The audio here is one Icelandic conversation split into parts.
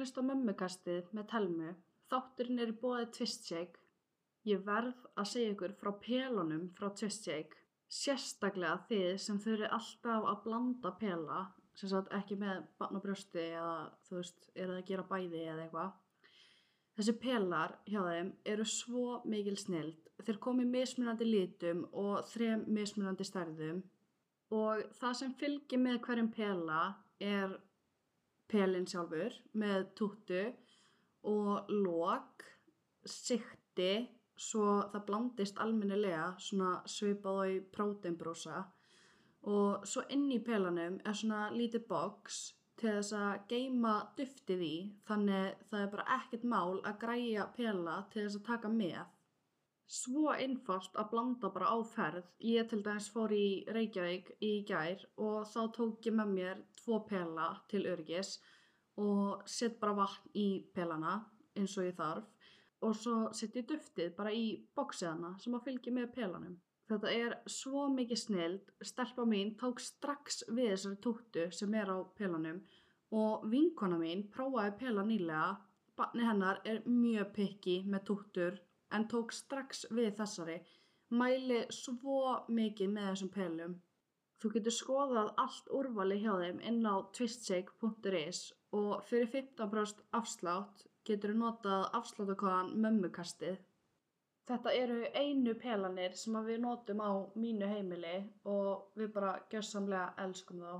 að hlusta mömmukastið með telmu. Þátturinn er í bóði Twist Shake. Ég verð að segja ykkur frá pelunum frá Twist Shake. Sérstaklega þið sem þurfi alltaf að blanda pela, sem sagt ekki með barn og brjósti eða þú veist, eru að gera bæði eða eitthvað. Þessi pelar hjá þeim eru svo mikil snild. Þeir komi mismunandi litum og þrem mismunandi stærðum og það sem fylgir með hverjum pela er pelin sjálfur með túttu og lók, sikti, svo það blandist almennilega svona svipað á í próteinbrósa og svo inn í pelanum er svona lítið box til þess að geima duftið í þannig það er bara ekkert mál að græja pela til þess að taka með. Svo einfalt að blanda bara á ferð. Ég til dæmis fór í Reykjavík í gær og þá tók ég með mér tvo pela til örgis og sett bara vatn í pelana eins og ég þarf og svo sett ég duftið bara í bóksiðana sem að fylgja með pelanum. Þetta er svo mikið snild, stelpa mín tók strax við þessari túttu sem er á pelanum og vinkona mín prófaði pela nýlega, barni hennar er mjög pikki með túttur en tók strax við þessari, mæli svo mikið með þessum pelum. Þú getur skoðað allt úrvali hjá þeim inn á twistshake.is og fyrir 15% afslátt getur þú notað afsláttakóðan mömmukastið. Þetta eru einu pelanir sem við notum á mínu heimili og við bara gjössamlega elskum þá.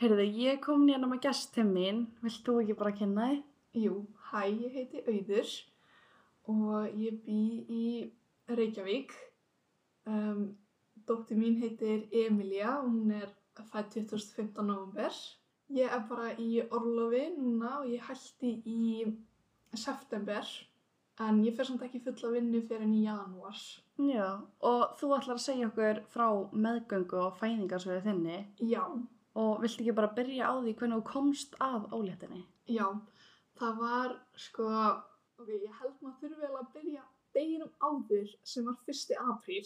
Heyrðu, ég kom nýjan með gest til mín. Vilt þú ekki bara kynna þig? Jú, hæ, ég heiti Auður og ég bý í Reykjavík. Um, dóttir mín heitir Emilia og hún er fætt 2015. november. Ég er bara í orlofi núna og ég hætti í september en ég fer samt ekki fulla vinnu fyrir enn í janúar. Já, og þú ætlar að segja okkur frá meðgöngu og fæðingarsöðu þinni Já, og vilt ekki bara byrja á því hvernig þú komst að óléttinni? já, það var sko, ok, ég held maður þurfi vel að byrja deginum áður sem var 1. apríl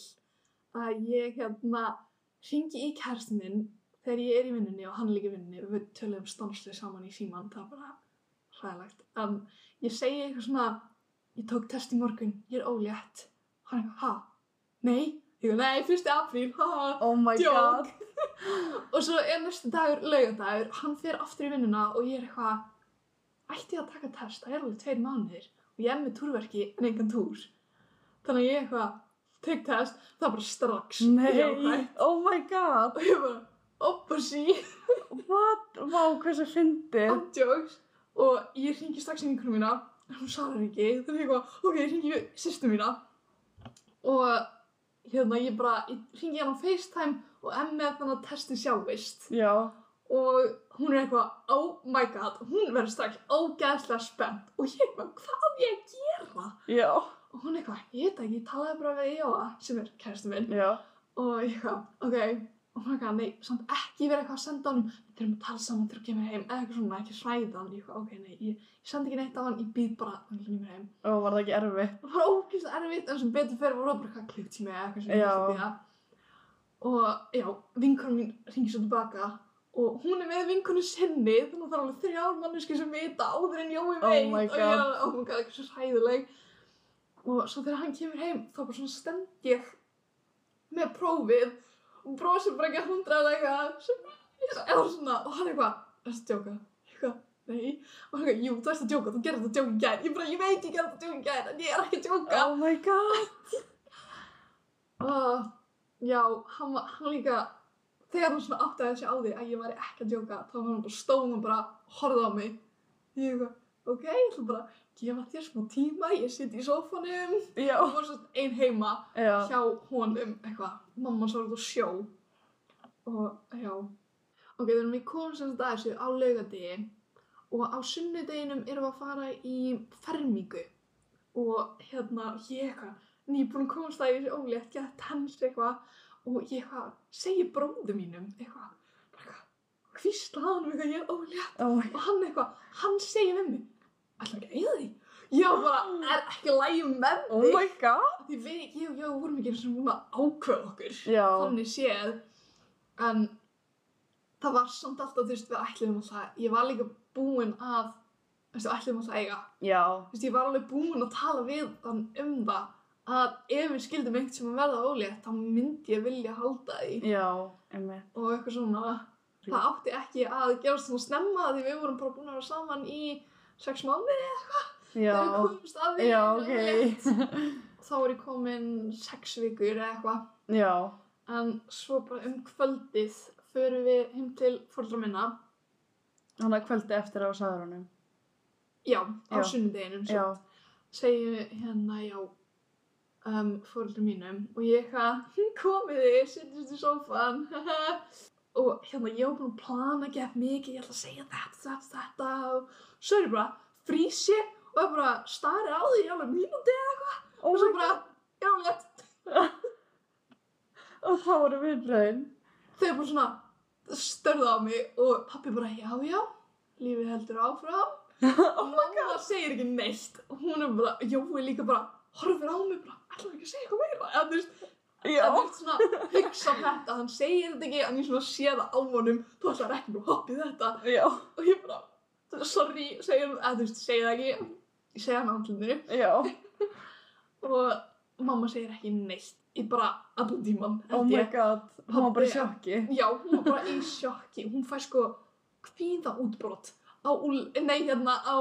að ég hérna ringi í kærastinn minn þegar ég er í vinnunni og hann er líka í vinnunni og við töluðum stanslega saman í síman það var bara hræðilegt en ég segi eitthvað svona ég tók test í morgun, ég er ólétt hann eitthvað, ha? Nei? Ég eitthvað, nei, 1. apríl, ha ha Oh my Djók. og svo er næstu dagur laugardagur, hann fer aftur í vinnuna og ég er eitthvað ætti ég að taka test, það er alveg tveir mánuðir og ég er með túrverki en engan túr þannig að ég eitthvað tek test, það er bara strax. Jákvætt. oh my god, og ég bara, oppa sí what, vá, hversu fyndið. andjóks og ég ringi strax í vinkunum mína. Hún svarar ekki, þannig ég eitthvað ok, ég ringi í sýstu mína. Og hérna ég bara ég ringi hann á FaceTime og er með þannig að testi sjálfist. Já, og hún er eitthvað, oh my god. Hún verður strax ógeðslega spennt. Og ég eitthvað, hvað á ég að gera? Já, og hún eitthvað, ég veit ekki, ég talaði bara við Jóa sem er kæristu minn. Já, og ég eitthvað, ok. Og hún eitthvað, nei, samt ekki verið eitthvað að senda honum. Við þurfum að tala saman til að kemur heim. Eða eitthvað svona, ekki hræða hann, ég eitthvað, ok, nei ég, ég sendi ekki neitt á hann, ég býð bara hann kemur heim. Og var það ekki erfitt? það var ógeðslega erfitt en sem betur fyrir voru bara eitthvað klipptími eða eitthvað sem ég og hún er með vinkonu sinni þannig að það er alveg þrjár manneski sem vita áður en Jói Oh veit. my og ég er alveg, oh my god, eitthvað svo hræðileg og svo þegar hann kemur heim þá bara svona stend ég með prófið og brosir bara ekki að hundra eða eitthvað. Eða svona, og hann eitthvað er þetta að djóka? eitthvað, nei. Og hann eitthvað, jú, þú ert að djóka, þú gerir þetta að djóka í gær. Ég bara, ég veit ég gerir þetta að djóka í gær en ég er ekki að djóka. Oh my god. og já, hann, hann líka þegar hann svona áttaði sig á því að ég væri ekki að djóka þá var hann bara stóð og bara horfði á mig. Ég eitthvað, ok, ég ætla bara að gefa þér smá tíma, ég sitt í sófanum. Já, og var svona ein heima já, hjá honum eitthvað, mamma svo út á sjó. Og já. Ok, við komum sem þetta að þessu á laugadegi og á sunnudeginum erum við að fara í fermingu. Og hérna ég eitthvað nýbúin að í þessu ólétt gett hans eitthvað og ég eitthvað segi bróðu mínum eitthvað. Hvísla hann um eitthvað ég er ólétt. Oh og hann eitthvað, hann segir við mig ætlar ekki að eiga því já bara, er ekki lægi með Oh þig my god. því við, ég og ég vorum ekki og búin að ákveða okkur Já, þannig séð en það var samt alltaf, þú veist, við ætlum alltaf, ég var líka búin að, þú veist, við ætlum alltaf að eiga. Já, Þú veist, ég var alveg búin að tala við hann um það að ef við skildum einhvern sem að verða ólétt, þá myndi ég vilja halda því já, einmitt. og eitthvað svona. Það átti ekki að gerast svona snemma því við vorum bara búin að vera saman í sex mánuði Já, þegar við komumst að því. já, að ok. ég var ólétt. Þá var ég komin sex vikur eða eitthvað. En svo bara um kvöldið förum við heim til fóröldra minna. hann að kvöldi eftir á saðurunum. Já, á sunnudeginum. Já, Segju hérna, já, um, fóröldra mínum. Og ég eitthvað, komið þið, sittist í sófan. og hérna, ég var búin að plana gett mikið. Ég ætla að segja þetta, þetta, þetta. Og svo er ég bara frýs ég og ég bara starið á því alveg mínúti eða eitthvað. oh Og svo bara, já, létt. og þá voru viðbröðin. þau bara svona störðu á mig og pappi bara já já, lífið heldur áfram oh og mamma segir ekki neitt og hún er bara, Jói líka bara horfir á mig bara, ætlaðu ekki að segja eitthvað meira eða þú veist, Já, þú veist svona hugsa þetta, hann segir þetta ekki en ég svona sé það á honum. Þú ætlar ekki nú hoppið þetta. Já, og ég bara, sorry, segir hann þú veist, segir það ekki. Ég segja hann á handluninu já. og mamma segir ekki neitt. Í bara allan tíman Oh my god, hún var bara í sjokki. Já, hún var bara í sjokki. Hún fær sko kvíða útbrott á, nei hérna á,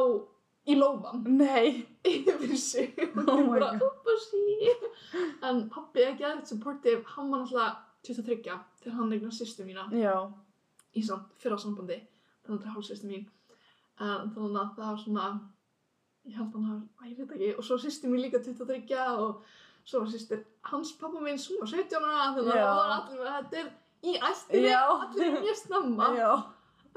í lófan Nei. yfir sig. Hún Oh er my bara, God. oppa sí. En pappi er ekki aðeitt supportive, hann var náttúrulega 23 til hann eignar sýstu mína Já, í samt fyrra sambandi, þannig að það er hálfsýstu mín. En þannig að það var svona, ég held að hann hafi, að ég veit ekki, og svo sýstu mín líka 23 og svo var sýstir hans pappa minn, hún var 17 ára, þannig að það var allir, þetta er í ættinni, Já. allir mjög snemma. já,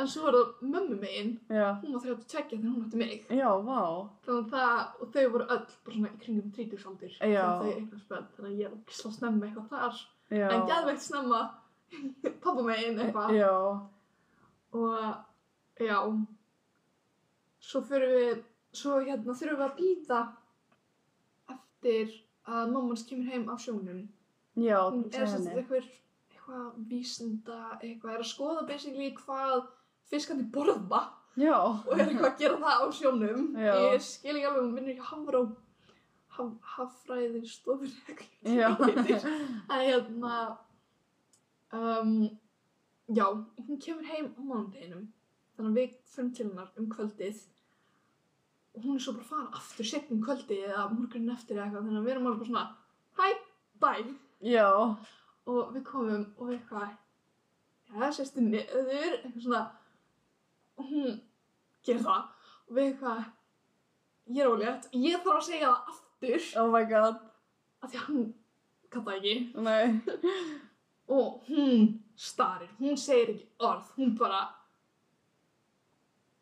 En svo var það mömmu megin, já. hún var 32 þegar hún ætti mig. Já, vá. Þannig að það, og þau voru öll bara svona í kringum 30 aldur. Já. Þau eignast bönn, þannig að ég er ekki slá snemma eitthvað þar. Já. En gæðveikt snemma pappa megin eitthvað. Já, Og já, svo fyrir við, svo hérna þurfum við að býða eftir að mammans kemur heim af sjónum. já, Hún þú er segir sérst henni. eitthvað, eitthvað vísinda, eitthvað, er að skoða basically hvað fiskandi borða. Já. og er eitthvað að gera það á sjónum Já. ég skil ekki alveg, hún vinnur ekki hafró haf, haffræði stofur en hérna um, já, hún kemur heim á mánudeginum þannig að við fyrir til hennar um kvöldið og hún er svo bara að fara aftur setnum kvöldið eða morgunin eftir eða eitthvað þannig að við erum alveg svona hæ, bye Já. og við komum og eitthvað já, sérstu niður eitthvað svona og hún gerir það og við eitthvað ég er ólétt, ég þarf að segja það aftur. Oh my god. af því að hann það ekki. Nei. og hún starir, hún segir ekki orð. Hún bara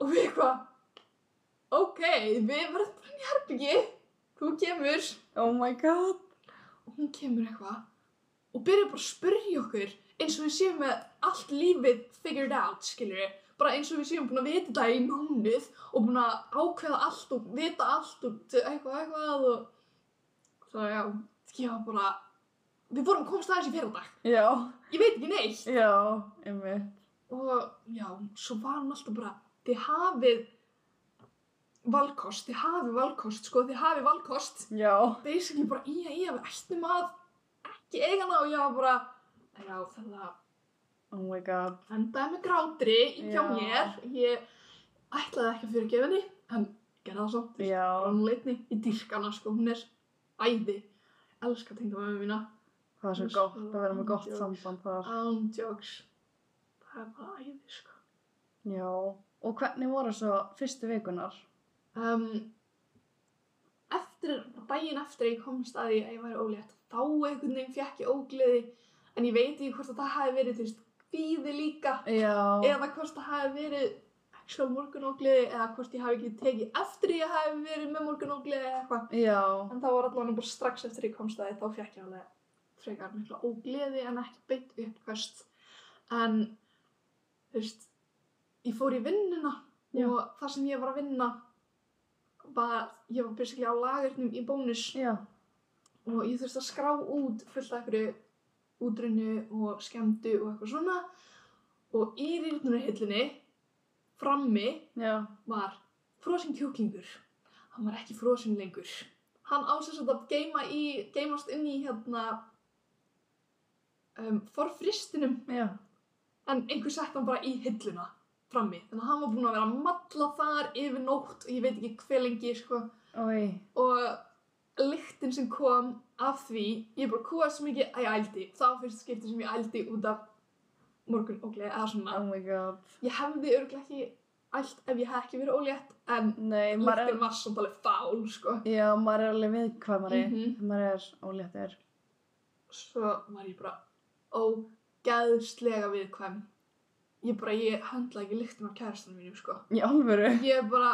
og við eitthvað ok, við verðum bara í herbyggi þú kemur. Oh my god. og hún kemur eitthvað og byrjar bara að spyrja okkur eins og við séum með allt lífið figured out, skilur við bara eins og við séum búin að vita þetta í mánuð og búin að ákveða allt og vita allt og eitthvað eitthvað og svo já, ég var bara við vorum að komast aðeins í fyrradag. Já. ég veit ekki neitt. Já, og já, svo var hann alltaf bara þið hafið valkost, þið hafið valkost sko, þið hafið valkost. Já. basically bara í að í að við ættum að ekki eiga hana og ég var bara já þetta Oh my god. endaði með grátri hjá Já. mér ég ætlaði ekki að fyrirgefa henni en gerði það samt Já. hún leitni í dyrkana sko hún er æði elska tengda með mína Það er svo svo að vera með gott samband þar. ándjóks það er bara æði sko Já. Og hvernig voru svo fyrstu vikunar? um, eftir daginn eftir ég komst að því að ég væri ólétt þá einhvern veginn fekk ég ógleði en ég veit ekki hvort að það hafi verið þú veist, kvíði líka Já. eða hvort það hafi verið actual morgunógliði eða hvort ég hafi ekki tekið eftir ég hafi verið með morgunógliði eða eitthvað en það var allavega bara strax eftir ég komst að því þá fekk ég alveg frekar mikla ógleði en ekki beint uppkvæst en þú veist ég fór í vinnuna Já. og það sem ég var að vinna var, ég var basically á lagernum í bónus Já. og ég þurfti að skrá út fullt af einhverju útrunnu og skemmtu og eitthvað svona. Og í rýrnunarhillinni frammi Já. var frosin kjúklingur. Hann var ekki frosin lengur. Hann ásess að geima í geimast inn í hérna um, forfristinum. Já. en einhver sett hann bara í hilluna frammi. Þannig að hann var búinn að vera að malla þar yfir nótt og ég veit ekki hver lengi sko. Og lyktin sem kom af því ég bara kúast svo mikið að ég ældi það var fyrst skipti sem ég ældi út af morgun gleði eða svona Oh ég hefði örgulega ekki ælt ef ég hef ekki verið ólétt en maður er, lyktin var samt alveg fál sko já, maður er alveg viðkvæmari. Mhm. Maður er óléttur. svo var ég bara ógeðslega viðkvæm ég bara, ég höndla ekki lyktin af kærastunum mínum sko Í alvöru. ég bara,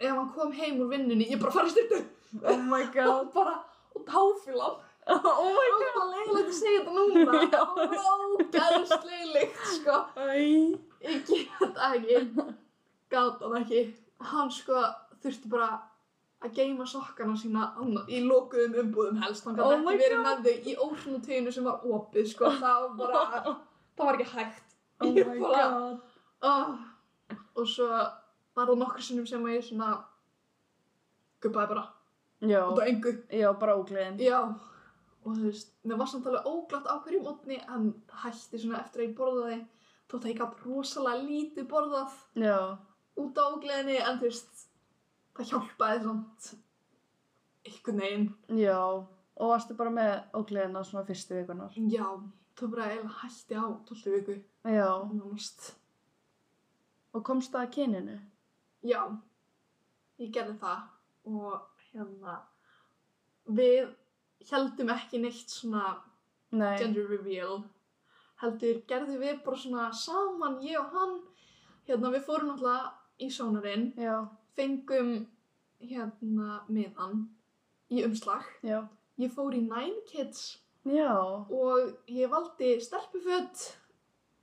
ef hann kom heim úr vinnunni ég bara farið styrtu Oh my god. og bara, og táfílan Oh my og það var leiðilegt að segja þetta núna. Það var ógeðslega lykt sko. Ég get það ekki gátt hann ekki. Hann sko þurfti bara að geima sokkana sína í lokuðum umbúðum helst. Hann Oh gæti my ekki verið God. með þau í óhrunutuginu sem var opið sko. Það var bara það var ekki hægt. Oh my bara- god. oh. og svo var það nokkur sinnum sem að ég svona guppaði bara Já. út á engu Já, bara ógleðin. já og þú veist, mér var samt alveg óglatt á hverju mótni en hætti svona eftir að ég borðaði þótt að ég gætt rosalega lítið borðað Já. út á ógleðinni en þú veist það hjálpaði samt einhvern veginn Já. Og varstu bara með ógleðina svona fyrstu vikunar. já, það bara eiginlega hætti á 12 viku Já. nánast Og komst það að kyninu? já, ég gerði það og hérna við heldum ekki neitt svona Nei. gender reveal heldur gerðum við bara svona saman ég og hann hérna við fórum náttúrulega í sónarinn fengum hérna miðan í umslag Já. ég fór í Nine Kids Já. og ég valdi stelpuföt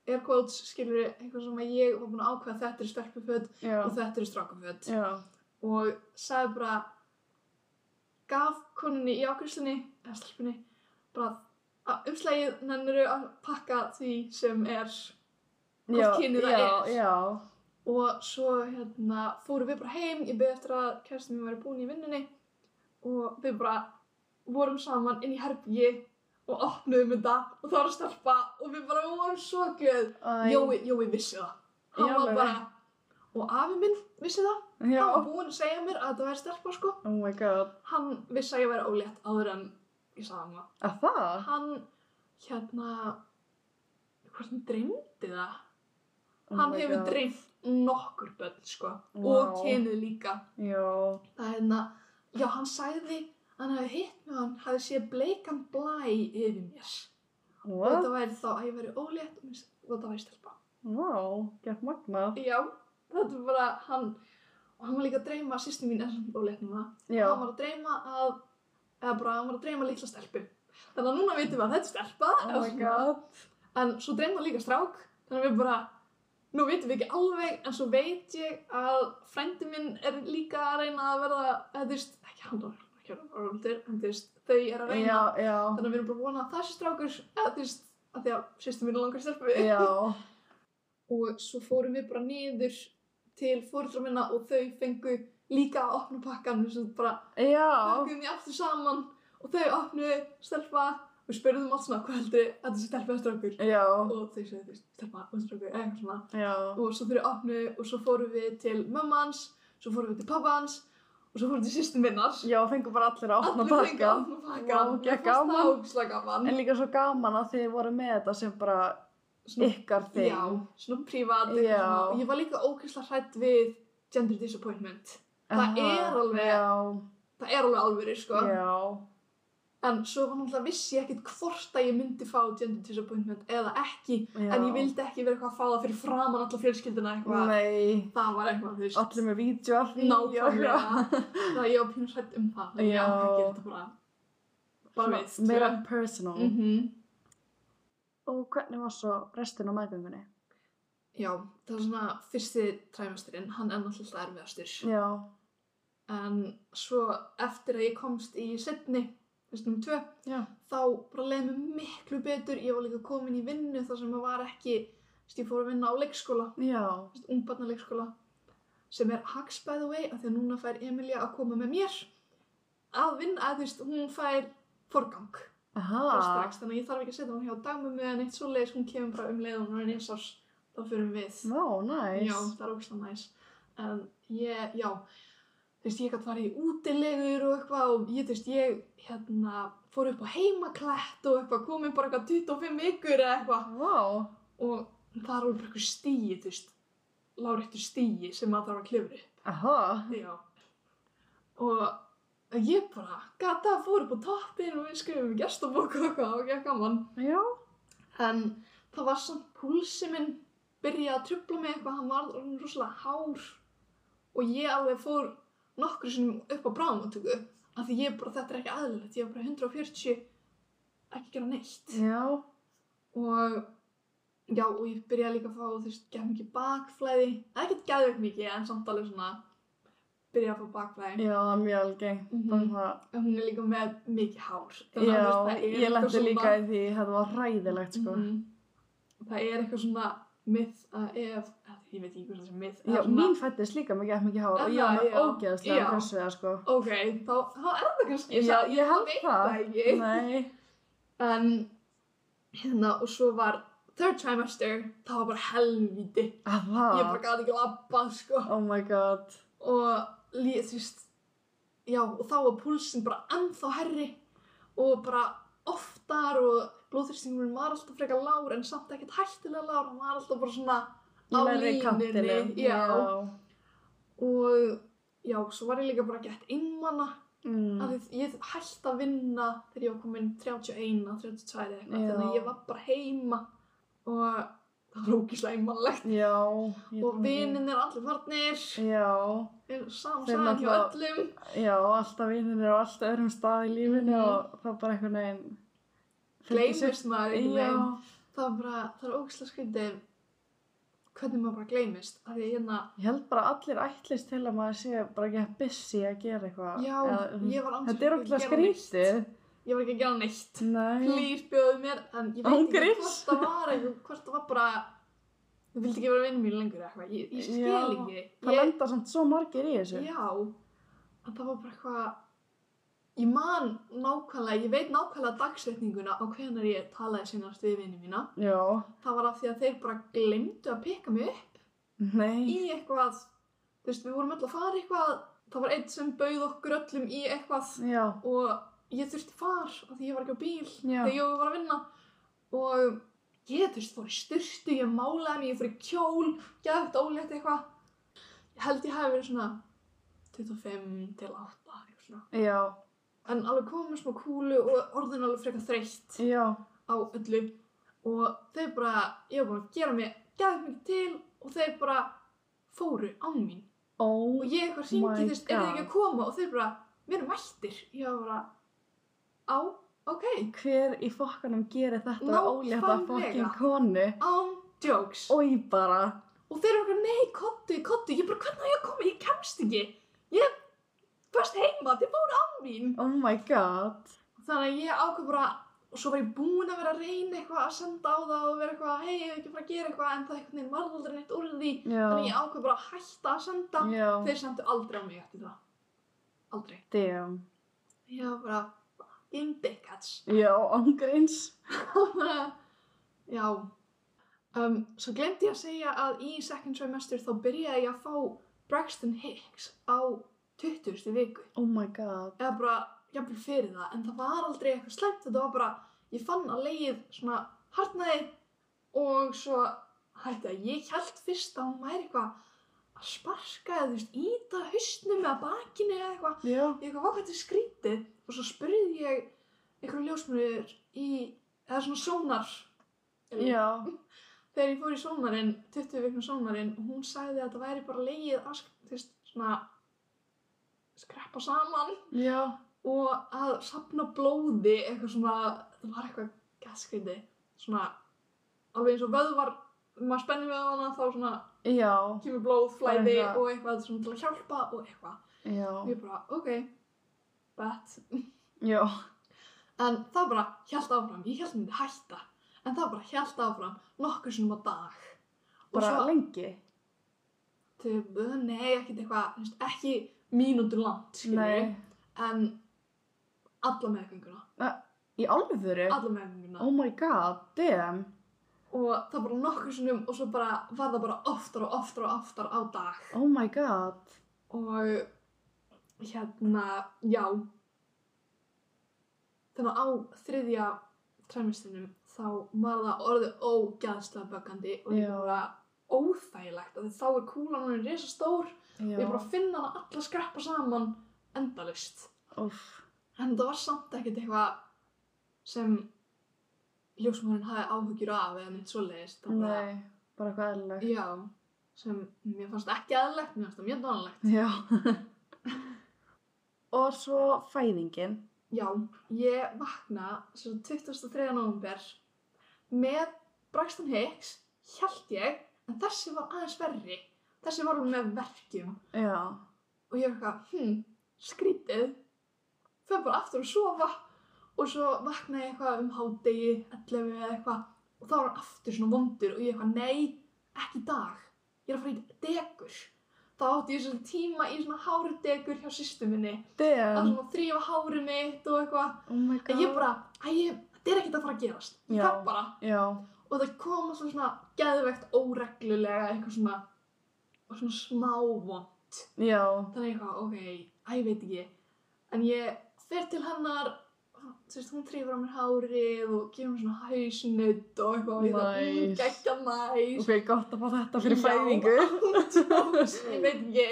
air quotes skilur eitthvað sem að ég var búin að ákveða þetta er stelpuföt Já. og þetta er strákaföt Já. og sagði bara gaf konunni í ákvæmstunni eða stelpunni bara að umslægið nennuru að pakka því sem er hvort kynið það já, er. Já. og svo hérna fórum við bara heim ég beði eftir að kæristin mér væri búin í vinnunni og við bara vorum saman inn í herbyggi og opnuðum þetta og það var að stelpa og við bara vorum svo glöð. Jói, Jói vissi það. Hann var bara og afi minn vissi það Já. hann var búinn að segja mér að þetta væri stelpa sko Oh my god. hann vissi að ég væri ólétt áður en ég sagði hann það Að það? hann hérna hann dreymdi það Oh hann hefur dreymt nokkur börn sko Vá. og kynið líka Já. það er hérna já hann sagði að hann hefði hitt með hann hefði séð bleikan blæ yfir mér og What? þetta væri þá að ég væri ólétt og og þetta væri stelpa Wow. Gert magnað. já þetta var bara hann og hann var líka að dreyma að sýsti mín er samt ólétt núna Já. hann var að dreyma að eða bara hann var að dreyma litla stelpu. Þannig að núna veitum við að þetta er stelpa. Oh svona. en svo dreymdi hann líka strák. Þannig að við bara nú veitum við ekki alveg en svo veit ég að frændi minn er líka að reyna að verða eða þú veist, ekki hann var ekki að verða orðuldur en þú veist, þau er að reyna. Já, já. þannig að við erum bara að vona að það sé strákur eða þú veist, að því að sýstum mínu langar stelpu. Og svo fórum við bara niður til fóreldra minna og þau fengu líka að opna pakkan við sem bara Já. pakkuðum því aftur saman og þau opnuðu stelpa og spurðum allt svona hvað heldur þetta sé stelpa eða strákur Já. og þau veist stelpa og strákur eða eitthvað svona Já. og svo þau opnuðu og svo fórum við til mömmans svo fórum við til pappans og svo fórum við til sýstum minnar Já, fengur bara allir að opna allir fengu að opna pakkan gaman. það ógeðslega gaman En líka svo gaman að þið voru með þetta sem bara ykkar þing. Já, svona prívat svona. Ég var líka ógeðslega hrætt við gender disappointment það Aha, er alveg- Já. Það er alveg alvöru, sko. En svo var náttúrulega vissi ég ekkert hvort að ég myndi fá gender disappointment eða ekki Já. En ég vildi ekki vera eitthvað að fá það fyrir framan alla fjölskylduna eitthvað. Það var eitthvað, Allir með vídeo. Nákvæmlega Það ég var pínu hrætt um það Já. að það gerir þetta bara Bara Svona Meira personal. mm Og hvernig var svo restin á meðgöngunni? Já, það var svona fyrsti træmasturinn Hann er náttúrulega erfiðastur. Já. En svo eftir að ég komst í setni Fyrst nummer tvö Já. þá bara leiði mér miklu betur. Ég var líka komin í vinnu þar sem maður var ekki ég fór að vinna á leikskóla, ungbarnaleikskóla. Sem er Hags by the way, af því að núna fær Emilia að koma með mér. Að vinna, að þú veist, hún fær forgang strax, þannig að ég þarf ekki að setja hún hjá dagmömmu eða neitt svoleiðis, hún kemur bara um leið og hún er eins árs, þá förum við Vá, næs. Já, það er ógæslega næs. En ég, já, þú veist, ég gæti farið í útilegur og eitthvað og ég, þú veist, ég, hérna, fór upp á heimaklætt og eitthvað, komið bara eitthvað 25 vikur eða eitthvað Vá. og það er alveg bara eitthvað stíi, þú veist, láréttur stíi sem maður þarf að klifra upp. Aha. Já. Og ég bara, gata, fór upp á toppin og við skrifum gestabók og eitthvað og ekki gaman. Já. En það var samt púlsi minn byrjaði að trubla mig eitthvað, hann var rosalega hár og ég alveg fór nokkru sinnum upp á bráðmáttöku af því ég bara, þetta er ekki aðlilegt, ég var bara 140, ekki gera neitt. Já. Og já, og ég byrjaði líka að fá, þú veist, gef mikið bakflæði, ekkert gæðveikt mikið, en samt alveg svona, byrjaði að fá bakflæði. Já, það mjög algengt. Mhm. Bara það- hún er líka með mikið hár. Já, þú veist, það ég lendi líka í því, þetta var hræðilegt sko. Mhm. Það er eitthvað svona myth að ef, ég veit ekki hvað það er myth. Já, svona, mín fættist líka gett mikið hár og ég var Já, já. ógeðslega Já. pressuða sko. Ok, þá, þá er það kannski Já, ég held það. En, hérna, og svo var third trimester, það var bara helvíti. Að Ég það? bara gæti ekki labbað, sko. Oh my god. Og líð, þú veist, já, og þá var púlsinn bara ennþá herri og bara oftar og blóðþrýstingurinn var alltaf frekar lár en samt ekkert hættilega lár, hann var alltaf bara svona á línunni. kantinum. Já. Og já, svo var ég líka bara gett einmana Mm. að ég hætti að vinna þegar ég var komin 31, 32 eða eitthvað, Já. þannig að ég var bara heima og það var ógíslega einmannlegt. Og trúi því. vinnin er allir farnir, Já. er saman hjá öllum. Já, alltaf vinnir á allt öðrum stað í lífinu Mhm. og það bara einhvern veginn. Gleimist maður einhvern veginn. Það er bara, það er ógíslega skrítið hvernig maður bara að hérna, ég held bara að allir ætlist til að maður sé bara ekki busy að gera eitthvað. já, Eða, ég var ansvöld Þetta er okkur skrítið. Ég var ekki að gera neitt. Nei. Please bjóðu mér, en ég veit Án ekki hvort það var eitthvað, hvort það var bara, þú vildi ekki vera vinn mín lengur eitthvað, ég, ég skil Já, ekki. Það Ég, lenda samt svo margir í þessu. já, en það var bara eitthvað, ég man nákvæmlega, ég veit nákvæmlega dagsetninguna á hvenar ég talaði sinast við vinni mína. Já. Það var af því að þeir bara glemdu að pikka mig upp Nei. í eitthvað, þú veist, við vorum öll að fara eitthvað, það var einn sem bauð okkur öllum í eitthvað Já. og ég þurfti far af því ég var ekki á bíl Já. þegar ég var að vinna og ég veist fór í styrstu, ég málaði mig, ég fór í kjól, þetta ólétt eitthvað. Ég held ég hafi verið svona 25 til 8 eitthvað svona. Já. En alveg komið smá kúlu og orðin alveg frekar þreytt Já. á öllu og þeir bara, ég var bara að gera mig gæði mikið til og þeir bara fóru á mín Oh og ég eitthvað hringi, þú veist, er þið ekki að koma og þeir bara, við erum mættir ég var bara, á, ok. Hver í fokkanum gerir þetta við ólétta fokkin konu? Án jokes. Ói bara. Og þeir eru eitthvað, nei, kottu, kottu ég bara, hvernig á ég að koma, ég kemst ekki. Ég fyrst heima, þeir fóru á mín. Oh my god. Þannig að ég ákveð bara og svo var ég búin að vera að reyna eitthvað að senda á það og vera eitthvað, hei, ég hef ekki að fara að gera eitthvað en það einhvern veginn varð aldrei neitt úr því. Já. Þannig ég ákveð bara að hætta að senda. Já. Þeir sendu aldrei á mig eftir það. Aldrei. Damn. Ég var bara, dickheads Já, ángríns já. Um, svo glemdi ég að segja að í second trimester þá byrjaði ég að fá Braxton Hicks á 20. viku. Oh my god. Eða bara jafnvel fyrir það en það var aldrei eitthvað slæmt. Þetta var bara, ég fann að leið svona hartnaði og svo hætti að ég held fyrst að hún væri eitthvað að sparka eða þú veist íta hausnum eða bakinu eða eitthvað. Já. Ég eitthvað þetta er skrítið og svo spurði ég eitthvað ljósmurður í eða svona sónar. Já. Þegar ég fór í sónarinn 20 vikna sónarinn og hún sagði að þetta væri bara leið að þú veist, svona skreppa saman Já. og að sapna blóði eitthvað svona, það var eitthvað gaskreiti, svona alveg eins og vöðvar, maður spennir vöðvana þá svona Já. kemur blóð, flæði og eitthvað svona til að hjálpa og eitthvað. Já. Og ég bara, ok, bet Já. En það bara hjælt áfram, ég held myndi hætta en það bara hjælt áfram nokkur sinnum á dag. Bara svo- lengi? Þau, nei, ekkert eitthvað, ekki mínútur langt, en alla meðgönguna, Í alvöru? alla meðgönguna. Oh my god, damn. Og það bara nokkur sinnum og svo bara var það bara oftar og oftar og oftar á dag. Oh my god. og hérna, já. Þannig að á þriðja træmistinum þá var það orðið ógæðslega böggandi og ég bara óþægilegt því þá er kúlan hún er risa stór og Já. ég bara finn hana alla skreppa saman endalust en það var samt ekkert eitthvað sem ljósmórin hafi áhugjur af eða svoleiðist það bara, Nei, bara eitthvað eðlilegt. já, sem mér fannst ekki aðlegt mér fannst það mjög dánlegt Já. og svo fæðingin. já, ég vakna svo 23. november með Braxton Hicks held ég, en þessi var aðeins verri þessi var hún með verkjum Já. og ég var eitthvað, hm, skrítið fyrir bara aftur að sofa og svo vaknaði ég eitthvað um hádegi 11 eða eitthvað og þá var hann aftur svona vondur og ég eitthvað, nei, ekki dag. Ég er að fara í degur þá átti ég svona tíma í svona hárudegur hjá sýstu minni. Að Damn. svona þrýfa hárið mitt og eitthvað. Oh my god. en ég bara, þetta er ekkert að fara að gerast. Ég það bara. Já. og það kom alltaf svona geðvegt óreglulega eitthvað svona og svona smá vond Já. þannig eitthvað, ok, að ég veit ekki. En ég fer til hennar þú veist, hún trýfur á mér hárið og gefur mér svona hausnutt og eitthvað og ég það, mm, Nice. geggja næs Ok, gott að fá þetta fyrir fæðingu. Ég veit ekki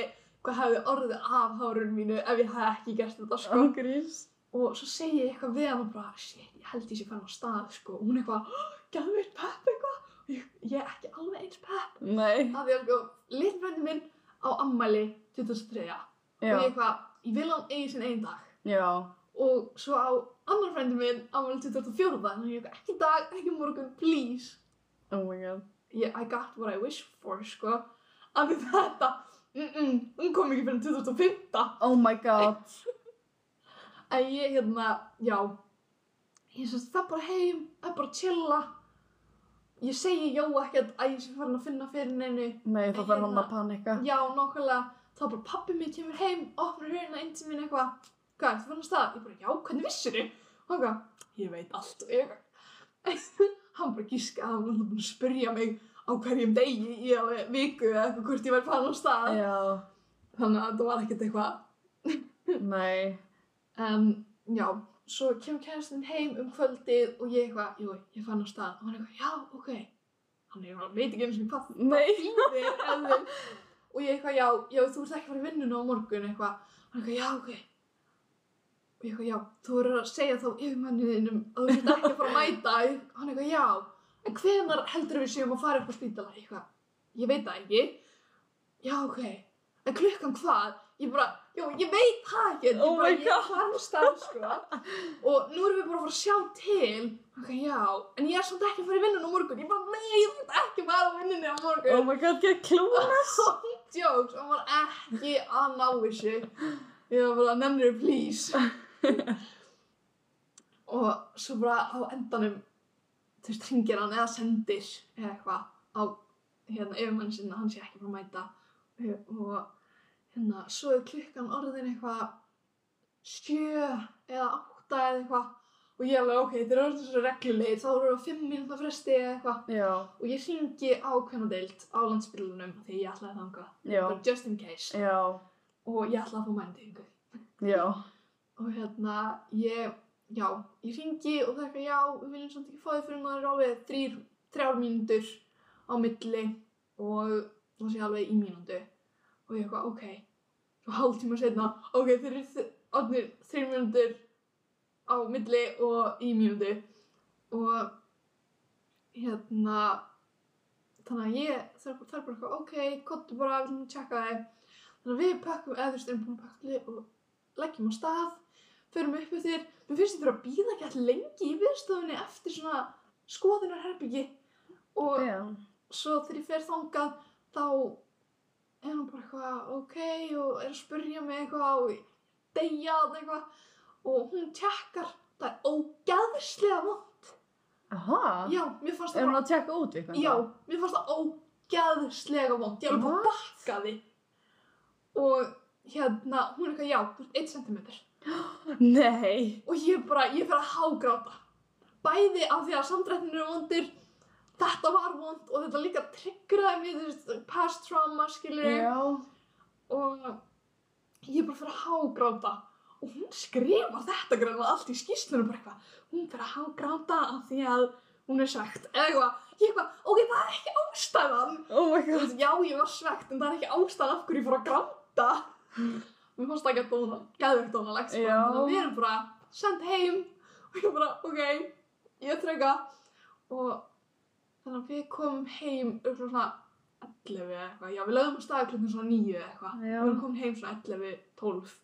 hvað hefði orðið af hárun mínu ef ég hef ekki gert þetta sko Ángurís. og svo segi ég eitthvað við hann og bara, shit, ég held ég sé fann á stað sko og hún eitthvað, gæðu veit pepp eitthvað og ég, ég er ekki alveg eins pepp Nei. af því að sko, litfrændi minn á ammæli 2003 og ég eitthvað, ég vil sinn einn dag Já. Og svo á annar frændi minn ammæli 2004 þannig ég eitthvað, ekki dag, ekki morgun, please. Oh my god. ég, I got what I wish for, sko. Af því þetta, mm -mm, hún kom ekki fyrir 2005 Oh my god. en ég hérna, já. Ég sérst það bara heim er bara að chilla. Ég segi jó ekkert að ég sé farin að finna fyrir neinu. Nei, þá fer hann að panika. já, nákvæmlega, þá bara pappi mér kemur heim opnar hérna inn til mín eitthvað hvað, ertu farin að stað? ég bara, já, hvernig vissir þið? og hann eitthvað, ég veit allt og ég hann bara gíska hann var alltaf búin að spyrja mig á hverjum degi í alveg viku eða eitthvað hvort ég væri farin á stað Já. þannig að það var ekkert eitthvað Nei. En já, svo kemur kærastinn heim um kvöldið og ég eitthvað, jú, ég fann á stað. Og hann eitthvað, já, ok. Hann eitthvað, veit ekki eins og hvað Nei. eða- og ég eitthvað, já, já, þú ert ekki í vinnuna á morgun eitthvað. Hann eitthvað, já, ok. Og ég eitthvað, já, þú verður að segja þá yfirmanniðinum að þú ert ekki að fara að mæta. Ég- Hann eitthvað, já, en hvenar heldur við séum að fara upp á spítala? Ég eitthvað, ég veit það ekki. Já, ok. En klukkan hvað? Ég bara, jú, ég veit það ekki. Ég Oh bara, my ég God. fann stað, sko. Og nú erum við bara að fara að sjá til. Ok, já, en ég er samt ekki að fara í vinnun á morgun. Ég bara, nei, þú ert ekki að fara á vinnunni á Oh morgun. my god, get clueless. Jokes, hann var ekki að ná þessu. Ég var bara, nefnir, please. og svo bara á endanum, þú veist, hringir hann eða sendir eða eitthvað á hérna yfirmann sinna, hann sé ekki bara að mæta. Og hérna, svo er klukkan orðin eitthvað sjö eða átta eða eitthvað. Og ég alveg, ok, þeir eru orðin svo reglulegir, þá eru það fimm mínúta fresti eða eitthvað. Og ég hringi á kvennadeild á landsbyrlunum því ég ætlaði. Já. Bara just in case. Já. Og ég ætlaði að fá mændingu. Já. Og hérna, ég, já, ég hringi og það er eitthvað, já, við viljum samt ekki fá þig fyrir náður alveg þrýr, þrjár mínútur á milli og það sé alveg í mínútu. Og ég eitthvað, ok. Og hálf tíma setna, ok, þeir eru þ- orðnir þrjár mínútur á milli og í mínútu. Og hérna, þannig að ég, er bara, er bara ok, kottu bara, við viljum tjekka þig. Þannig að við pökkum, eða þú veist, erum búin að pakka og leggjum á stað, förum upp eftir, mér finnst þurfa að býða ekki alltaf lengi í viðstofunni eftir svona skoðunarherbyggi og Já. svo þegar ég fer þangað þá er hann bara eitthvað ok og er að spurja mig eitthvað og deyja þarna eitthvað og hún tjekkar, það er ógæðslega vond. Aha. Já, mér fannst Er það hún bara, að tjekka út eitthvað? já, mér fannst það ógæðslega vond, ég alveg bara What? bakkaði og hérna, hún er eitthvað, já, þú ert 1 cm Nei. og ég bara, ég fyrir að hágráta. Bæði af því að samdrættinu eru vondir þetta var vond og þetta líka tryggraði mér, þú veist, past trauma skilur ég Já. og ég bara fyrir að hágráta. Og hún skrifar þetta greinlega allt í skýslunum bara eitthvað, hún fyrir að hágráta af því að hún er svegt eða eitthvað, ég eitthvað, ok, það er ekki ástæðan. Oh my god. já, ég var svegt en það er ekki ástæðan af hverju ég fór að gráta mér fannst það ekki að dóna. Gæðvegt dónalegt sko. Já. þannig að við erum bara send heim. Og ég bara, ok, ég treyka og þannig að við komum heim um svona 11 eða eitthvað, já, við lögum að staða klukkan svona 9 eða eitthvað. Og við komin heim svona 11, 12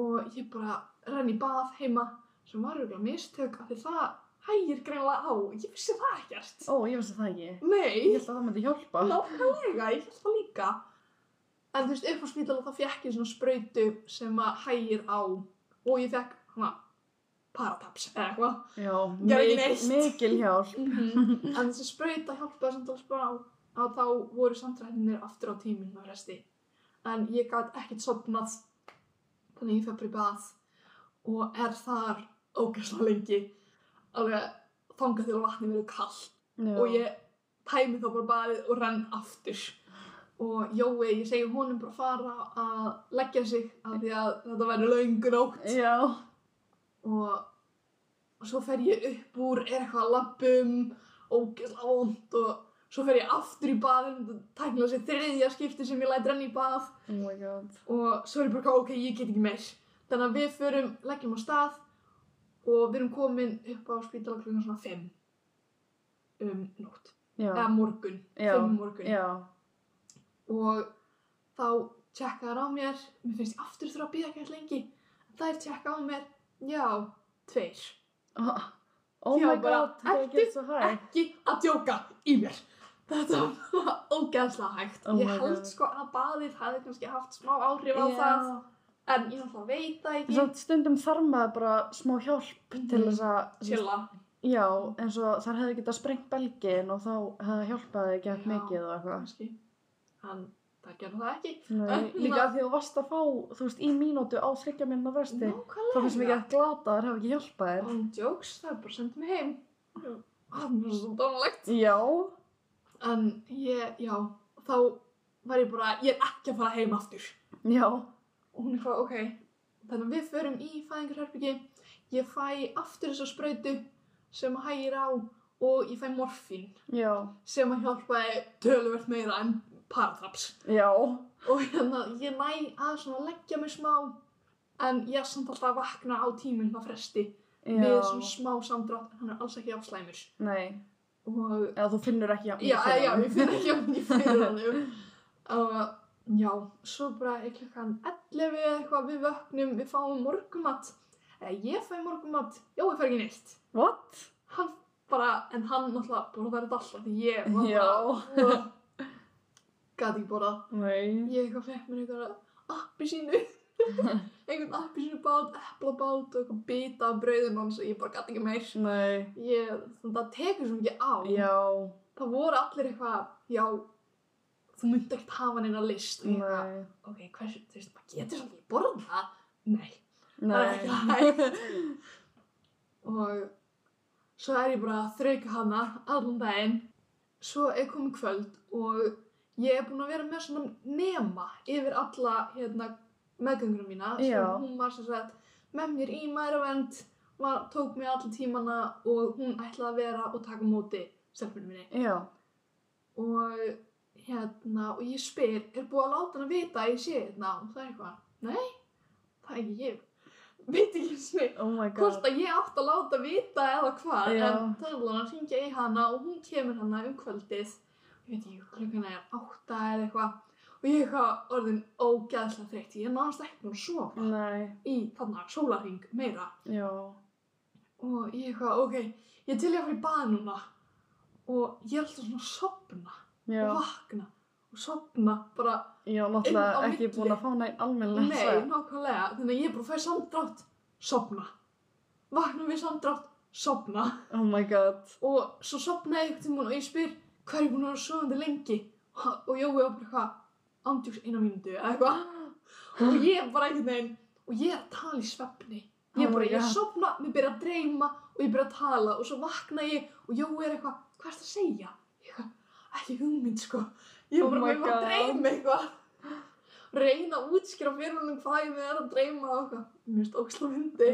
og ég bara renn í bað heima sem var auðvitað mistök af því það hægir greinlega á. Ég vissi það ekkert. Ó, ég veist það ekki. Nei, Ég held að það myndi hjálpa. nákvæmlega, ég held það líka en þú veist, upp á spítala þá fekk ég svona sprautu sem að hægir á og ég fekk hana parataps eða eitthvað Já, ekki mikil, neitt. mikil hjálp. en þessi sprauta hjálpaði samt alveg bara á að þá voru samtræðinir aftur á tíminn á resti en ég gæti ekkert sopnað þannig ég í bað og er þar ógæslega lengi alveg þangað til að vatni verið kall Já. og ég tæmi þá bara baðið og renn aftur og Jói, ég segi honum bara fara að leggja sig af því að þetta verður nótt Já. og, og svo fer ég upp úr er eitthvað að lappum ógeðslega vond og svo fer ég aftur í baðin þetta tæknilega sér þriðja skipti sem ég læt renna í bað Oh my god. og svo er ég bara ok, ég get ekki meir þannig að við förum, leggjum á stað og við erum komin upp á spítala klukkan svona 5 um nótt Já. eða morgun, Já. 5 morgun Já. Og þá tjekka þær á mér mér finnst ég aftur þurfa að býða ekki alltaf lengi þær tjekka á mér, já, tveir Oh, oh Já, my god, ertu ekki að djóka í mér þetta var ógeðslega hægt Oh ég held God. sko að baðið hefði kannski haft smá áhrif á það en ég náttúrulega veit það ekki Svo stundum þarf maður bara smá hjálp til Mhm. þess að, chilla já, eins og þar hefði getað sprengt belgin og þá hefði hjálpaði ekki Já. mikið og eitthvað. En það gerði það ekki. Nei, líka na- að því þú varst að fá, þú veist, í mínútu á þryggja minna fresti, þá finnst mér ekki að glata þér hafa ekki hjálpað þér. on jokes, það er bara sendið mig heim. Það er svo dónalegt Já, en ég, já, þá var ég bara, ég er ekki að fara heim aftur. Já, og hún er hvað, ok þannig að við förum í fæðingarherbyggi ég fæ aftur þessa sprautu sem hægir á og ég fæ morfín já, sem að hjálpaði töluvert meira en paratraps já, og hérna ég næ að leggja mig smá en ég er samt alltaf að vakna á tíminn á fresti með já, svona smá samdrátt en hann er alls ekki afslæmur nei, og eða þú finnur ekki já, já, já, ég finn ekki að ég fyrir hann og já, svo bara er klukkan 11 eða eitthvað við vöknum, við fáum morgumat eða ég fæ morgumat já, ég fær ekki neitt. What? hann bara, en hann náttúrulega borðar þetta alltaf því ég var Já. bara gæti ekki borðað. Nei. ég eitthvað fekk mér einhverja appi sínu. Einhvern appi sínu bát, eplabát og eitthvað bita af brauðum hans og ég bara gæti ekki meir. Nei, ég, það tekur svo mikið á. Já, það voru allir eitthvað, já þú myndi ekkert hafa neina list. Og ég eitthvað, ok, hversu, þú veist, maður getur samt ekki borða það. Nei, Það er nei. ekki og svo er ég bara að þrauka hana allan daginn. Svo er komið kvöld og ég er búin að vera með svona nema yfir alla hérna, meðgöngurum mína. Sem hún var sem sagt með mér í var, tók mig alla tímana og hún ætlaði að vera og taka móti stelpunum minni. Já, og hérna og ég spyr, er búið að láta hann að vita að ég sé hérna? Og það er eitthvað, nei það er ekki ég. Veit ekki snið oh my hvort að ég átt að láta vita eða hvað en það er alveg að hringja í hana og hún kemur hana um kvöldið veit ekki, klukkan er átta eða eitthvað og ég er eitthvað orðin ógæðslega þreytt. Ég er náðast ekki búin að sofa Nei, í þarna sólarring meira. Já, og ég er eitthvað, ok, ég er til ég að fara í bað núna og ég er alltaf svona að sopna já. og vakna og sopna bara, Já, náttúrulega ekki milli. búin að fá næn almennilega nei, nákvæmlega. Þannig að ég bara fæ samdrátt, sopna vakna við samdrátt, sopna Oh my god. og svo sopna ég einhvern tímann og ég spyr hvað er ég búin að vera sofandi lengi? Og, Jói var bara eitthvað ándjúks eina mínútu eða eitthvað. Og ég er bara einhvern veginn og ég er að tala í svefni. Ég er Oh bara, ég God. sopna, mér byrja að dreyma og ég byrja að tala. Og svo vakna ég og Jói er eitthvað, hvað ertu að segja? Ég eitthvað, ekki hugmynd sko. Ég er Oh bara, my mér var að dreyma eitthvað. Reyna að útskýra fyrir honum hvað ég er að dreyma og eitthvað. Mér finnst óksla myndi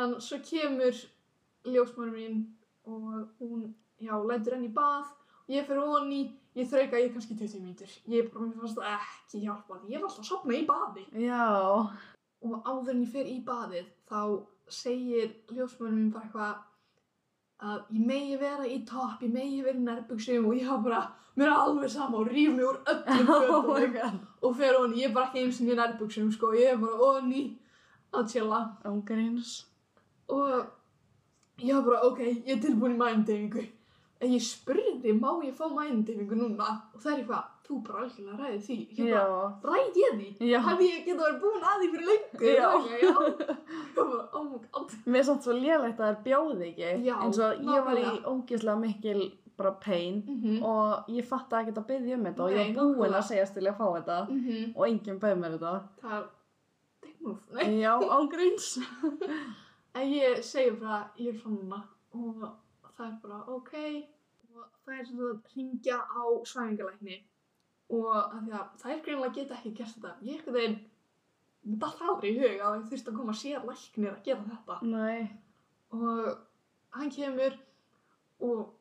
en svo kemur ljósmæður mín og hún, já, lætur henni í og ég fyrir honi, ég þrauka ég kannski 20 mínútur, ég bara, mér fannst það ekki hjálpa ég var alltaf að sopna í baði. Já. og áður en ég fer í baðið þá segir ljósmæður mín bara eitthvað að ég megi vera í topp, ég megi vera í nærbuksum og ég var bara, mér er alveg sama og rýf mig úr öllum Oh fötunum god. og fer honi, ég er bara ekki eins og í nærbuksum sko, ég er bara honi að chilla. Ángríns. og ég var bara, ok, ég er tilbúin í mændeyfingu en ég spurði, má ég fá mændeyfingu núna og það er eitthvað, þú bara algjörlega ræði því Já. bara, ræði ég því? Já. hefði ég geta verið búin að því fyrir lengu Já. Já. bara, oh my god Mér er samt svo lélægt að það er bjóði ekki. Já, eins og ég var í ógeðslega mikil bara pain mm og ég fatt að að byggja um þetta og ég Nei, var búin að segjast til að fá þetta -hmm. og enginn bauð mér þetta. það er nei Já, ángríns. en ég segi bara, ég er núna og það er bara, ok. Og það er svona að ringja á svæfingalækni og að því að það er greinlega geta ekki gert þetta. Ég er eitthvað þeim það aldrei í hug að það þurfti að koma sér læknir að gera þetta. Nei. og hann kemur og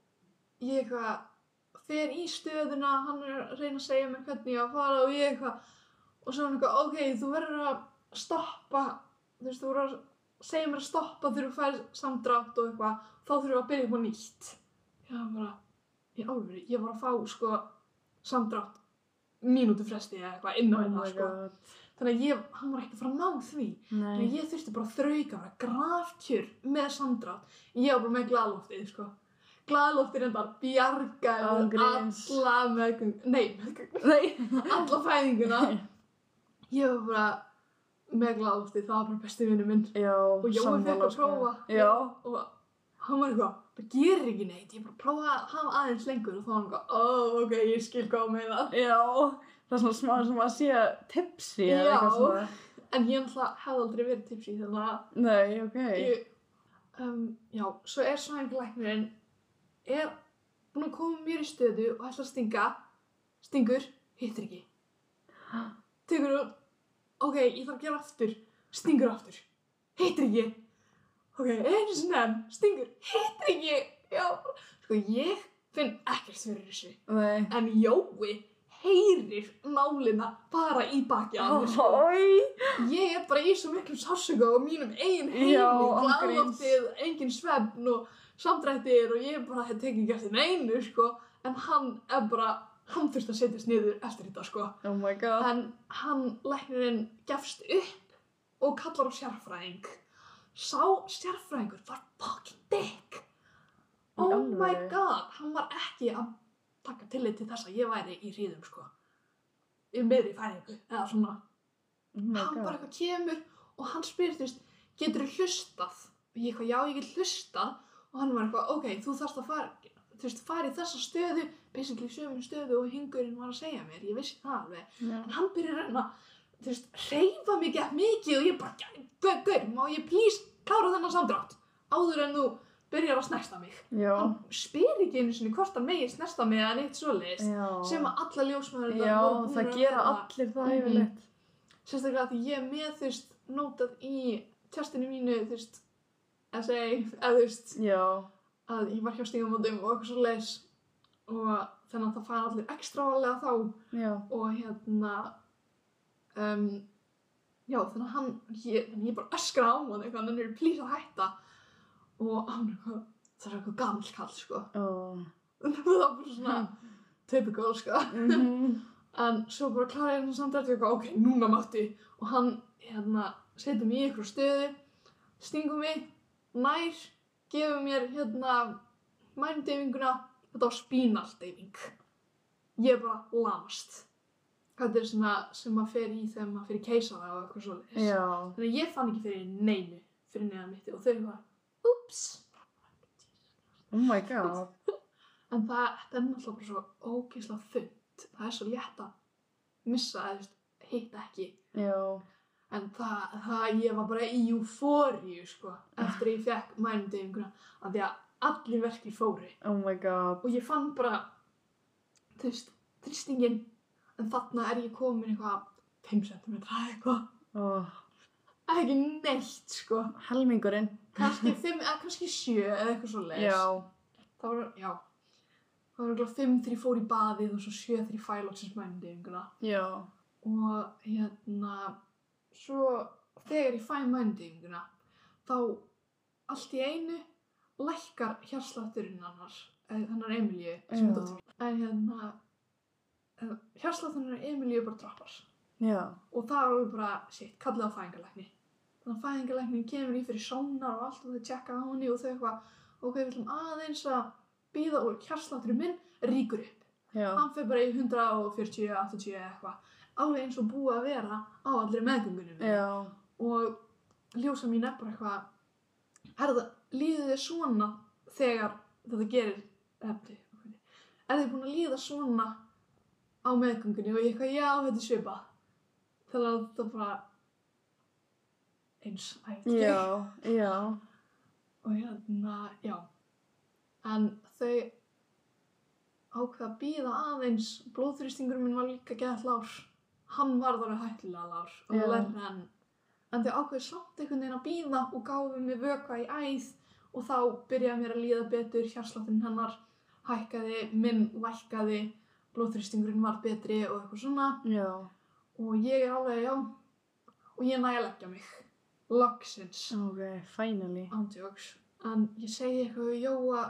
ég eitthvað fer í stöðuna, hann er að reyna að segja mér hvernig ég á að fara og ég eitthvað og svo hann eitthvað, ok, þú verður að stoppa, þú veist, þú verður að segja mér að stoppa þegar þú fær samdrátt og eitthvað, þá þurfum við að byrja upp á nýtt ég var bara, í álfri ég var að fá, sko, samdrátt mínútu fresti eða eitthvað inn á Oh hérna, sko god. þannig að ég, hann var ekkert að fara að ná því Nei. Þannig að ég þurfti bara að þrauka, bara grafkjör með samdrátt. Ég var bara með glaðloftið, sko. Glaðloftið reyndar bjargaði alla meðgöng, nei, Nei. alla fæðinguna. Ég var bara með glaðloftið, það var bara besti vinnu minn. Já, Og Jói fekk sammála, að prófa. Já. Og hann var eitthvað, það gerir ekki neitt, ég bara prófa að hafa aðeins lengur og þá var hann eitthvað, ó, ok, ég skil hvað með það. Já. Það er svona smá sem að sé tipsi eða eitthvað svona. En ég náttúrulega hefði aldrei verið tipsi, þannig að Nei, ok. Ég, um, já, svo er svæðinglæknirinn er búinn að koma mér í stöðu og ætla að stinga stingur, hittir ekki tekur hún ok, ég þarf að gera aftur stingur aftur, hittir ekki ok, einu sinni enn stingur, hittir ekki já, sko ég finn ekkert fyrir þessu Nei. en Jói heyrir nálina bara í baki á mér sko. Ég er bara í svo miklum sársöka og mínum eigin Já, heimli, ángríns. glaðloftið, engin svefn og samdrættir og ég bara hef tekið ekki eftir neinu, sko. En hann er bara, hann þurfti að setjast niður eftir þetta, sko. Oh my god. En hann, læknirinn, gefst upp og kallar á sérfræðing. Sá sérfræðingur var fucking dick. Oh alvöru? my god, hann var ekki að taka tillit til þess að ég væri í hríðum, sko. Í meðri fæðingu, eða svona Oh hann bara eitthvað kemur og hann spyr þú veist, getur þú hlustað og ég eitthvað, já ég get hlustað og hann var eitthvað, ok, þú þarfst að fara þú veist, fara í þessa stöðu basically sömu stöðu og hingurinn var að segja mér ég vissi það alveg, Já. en hann byrjar að þú veist, reyfa mig gett mikið og ég bara, gaur, gaur, má ég please klára þennan samdrátt áður en þú byrjar að snersta mig Já. hann spyr ekki einu sinni hvort hann megi snersta mig eða neitt svoleiðis Já. sem að alla ljósmaður Já, það gera allir það Mhm. yfirleitt. sérstaklega því ég er með þú veist nótað í tjastinu mínu þú veist essay eða þú veist að ég var hjá stígamótum og eitthvað svo leis og þannig að það fara allir ekstra álega þá Já. og hérna um, já þannig að hann ég, þannig að ég bara öskra á hann eitthvað hann er plís að hætta og hann er eitthvað það er eitthvað gamall kall sko Oh. það var bara svona typical sko Mhm. En svo bara ég hann samt eftir eitthvað, ok, núna máttu. Og hann, hérna, setur mig í ykkur stöðu, stingur mig, nær, gefur mér, hérna, mændeyfinguna, þetta var spínaldeyfing. Ég er bara lamast. Þetta er svona sem maður fer í þegar maður fer í keisara og eitthvað. Já. Þannig að ég fann ekki fyrir neinu fyrir neðan mitti og þau var, ups. Oh my god. en það, þetta er náttúrulega svo ógeðslega þund það er svo létt að missa eða hitta ekki Já. en það, það ég var bara í eufóríu sko, eftir að ég fekk mænudeyfinguna af því að allir verkir fóri Oh my god. og ég fann bara þú veist, þrýstingin en þarna er ég komin eitthvað 5 cm eitthvað Oh. ekki neitt sko Helmingurinn. kannski 5 eða kannski 7 eða eitthvað svo leis Já. það var, já það var eitthvað 5 þegar ég fór í baðið og svo 7 þegar ég fæ loksins mænudeyfinguna Já. og hérna svo þegar ég fæ mænudeyfinguna þá allt í einu lækkar Emilíu sem Já. er dóttir mín en hérna hjarslátturinn hannar Emilíu bara droppar. Já. og það er alveg bara, shit, kallið á fæðingalækni þannig að fæðingalæknin kemur í fyrir sónar og allt og þau tjekka á henni og þau eitthvað ok, við ætlum aðeins að býða og hjarslátturinn minn ríkur upp. Já. hann fyrir bara í 140, 80 eitthvað. Alveg eins og búið að vera á allri meðgöngunum. Og ljósa mín er bara eitthvað er það, líður þið svona þegar þetta gerir eftir, er þið búin að líða svona á meðgöngunni og ég eitthvað, já, þetta er svipað þannig að það bara eins ætti Já. Já. og hérna, já en þau ákveða að býða aðeins blóðþrýstingur minn var líka gett lár hann var þar hættilega lár og Já. lærri en en þau ákveðu samt einhvern veginn að býða og gáðu mig vökva í æð og þá byrjaði mér að líða betur hjarsláttin hennar hækkaði, minn lækkaði blóðþrýstingurinn var betri og eitthvað svona. Já. og ég er alveg, já og ég næ að leggja mig. Loksins. Ok, finally. ándjóks en ég segi eitthvað Jóa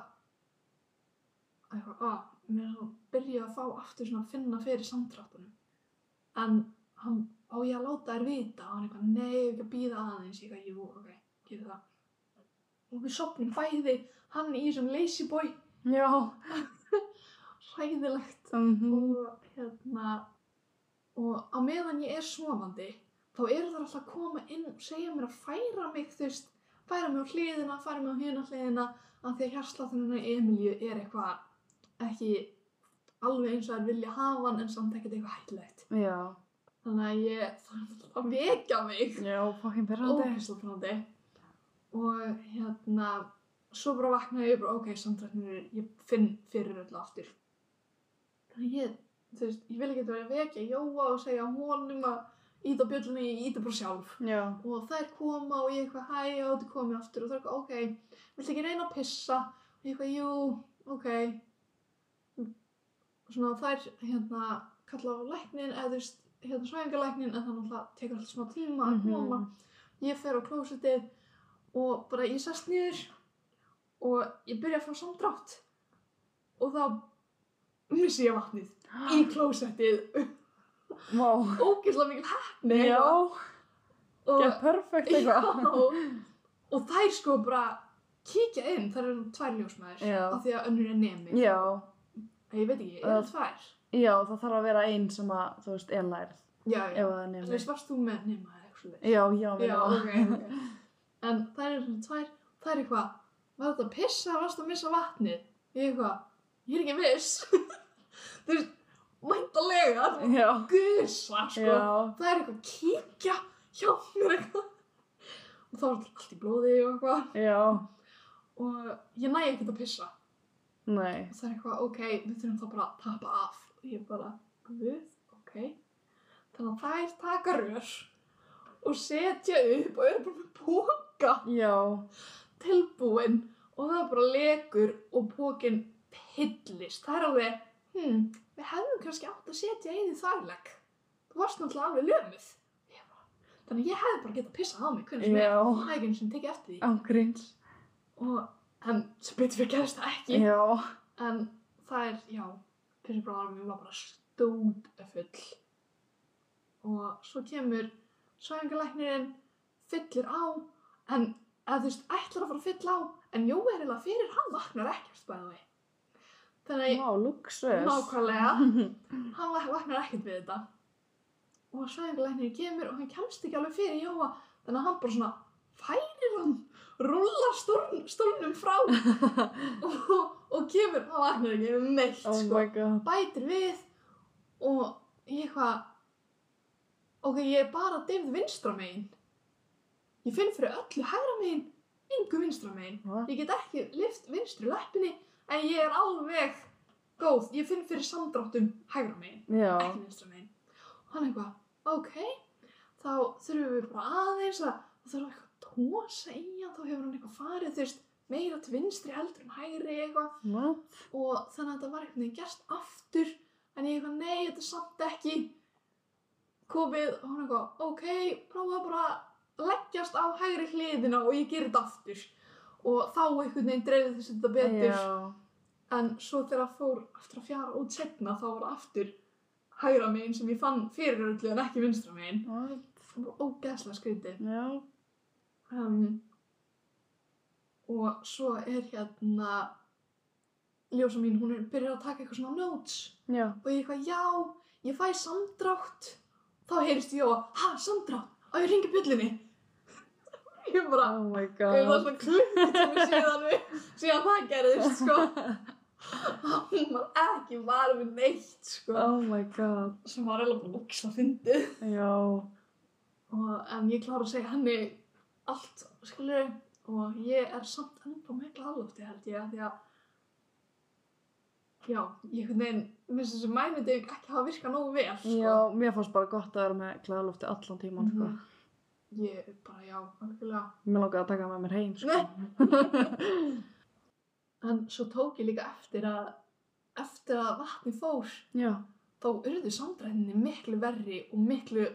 eitthvað, að mér er svona byrja að fá aftur svona að finna fyrir samtráttunum en hann á ég að láta þær vita? Og hann eitthvað, nei, ég ekki að býða aðeins. Ég eitthvað, jú, ok, getur það. Og við sopnum bæði hann í þessum lazy boy. Já. hræðilegt Mhm. og hérna og á meðan ég er sofandi þá eru það alltaf að koma inn og segja mér að færa mig þú veist, færa mig á hliðina, færa mig á hina hliðina af því að hjarsláttunina Emilju er eitthvað ekki alveg eins og þær vilja hafa hann en samt ekkert eitthvað hættulegt Já. þannig að ég þarf að vekja mig Já, fucking perrandi. og hérna svo bara vaknaði ég bara ok, samtræknir ég finn fyrir öllu aftur þannig að ég þú veist, ég vil ekki vera að vekja Jóa og segja honum að íta bjöllunni, ég íta bara sjálf. Já. og þær koma og ég eitthvað hæ, já, þetta komið aftur. Og það er eitthvað, ok, viltu ekki reyna að pissa? Og ég eitthvað, jú, ok. Og svona þær hérna kalla á læknin eða þú veist, hérna svæðingalæknin en það náttúrulega tekur alltaf smá tíma að koma. Ég fer á klósetið og bara ég sest niður og ég byrja að fá samdrátt. Og þá missi ég vatnið í klósettið ógeðslega mikil hefni Já. og, Get perfect já, eitthvað. og þær sko bara kíkja inn, þær eru tvær ljósmaður af því að önnur er nemi Já. ég veit ekki, er Uh, það tvær? Já, það þarf að vera einn sem að, þú veist, er lærð. já, já, þú veist, varst þú með nema? Já, já, já, minna. ok, ok en þær eru tvær, þær er eitthvað var þetta pissa, varst að missa vatnið ég eitthvað, ég er ekki viss þú veist, mæntalega Já. gusa, sko Já. það er eitthvað að kíkja hjá mér eitthvað og þá er allt í blóði og eitthvað Já. og ég næ ekkert að pissa Nei. og það er eitthvað, ok, við þurfum þá bara að tappa af og ég bara, guð, ok þannig að þær taka rör og setja upp og eru bara með póka Já. tilbúin og það bara lekur og pókin pillist það er alveg, hm, við hefðum kannski átt að setja í því þærleg þú varst náttúrulega alveg lömuð Ég þannig að ég hefði bara getað pissað á mig hvernig sem það er ekki eins og tekið eftir því Ángríns. og, en sem betur fyrir gerist það ekki Já. En það er, já, fyrir bráðar mér var bara stóð full. Og svo kemur svæðingalæknirinn, fyllir á, en eða þú veist, ætlar að fara að fylla á, en Jói er eiginlega fyrir, hann vaknar ekkert bæði við. Þannig að luxus. nákvæmlega, hann vak- vaknar ekkert við þetta. Og svæðingalæknirinn kemur og hann kemst ekki alveg fyrir Jóa, þannig að hann bara svona færir hann rúlla stóln, stólnum frá og, og kemur, það vaknar ekki um neitt oh sko. bætir við og ég eitthvað ok, ég er bara deyfð vinstra megin ég finn fyrir öllu hægra megin engu vinstra megin What? ég get ekki lift vinstri leppinni en ég er alveg góð. Ég finn fyrir samdráttum hægra megin Já. ekki vinstra megin. Og hann eitthvað, ok þá þurfum við bara aðeins að það þurfum eitthvað að tósa í hann þá hefur hann eitthvað farið þú veist meira til vinstri heldur en hægri eitthvað. What? og þannig að þetta var veginn gerst aftur. En ég eitthvað, nei, þetta er samt ekki komið. Og hann eitthvað, ok, prófa bara að leggjast á hægri hliðina og ég gerir þetta aftur og þá einhvern veginn dreifði þessi þetta betur Já. en svo þegar það fór aftur að fjara út setna þá var aftur hægra megin sem ég fann fyrir öllu en ekki vinstra megin What? það var ógeðslega skrítið Já. um, og svo er hérna ljósa mín, hún er byrjar að taka eitthvað svona notes Já. og ég eitthvað, já, ég fæ samdrátt þá heyrist ég og, ha, samdrátt og ég ringi bjöllinni ég bara, Oh my ég var svona klukkutími síðan við, síðan það gerðist, sko. Hún var ekki var við neitt, sko. Oh my god. sem var bara ógislega fyndið. Já. og, en ég klára að segja henni allt, skilur og ég er samt ennþá með glalófti held ég, því að já, ég einhvern veginn minnst þessi mænindi ekki hafa virkað nógu vel, sko. Já, mér fannst bara gott að vera með glæðalofti allan tíman, sko. Ég bara, já, algjörlega Mér langaði að taka það með mér heim, sko. en svo tók ég líka eftir að eftir að vatni fór Já. þá urðu samdræðinni miklu verri og miklu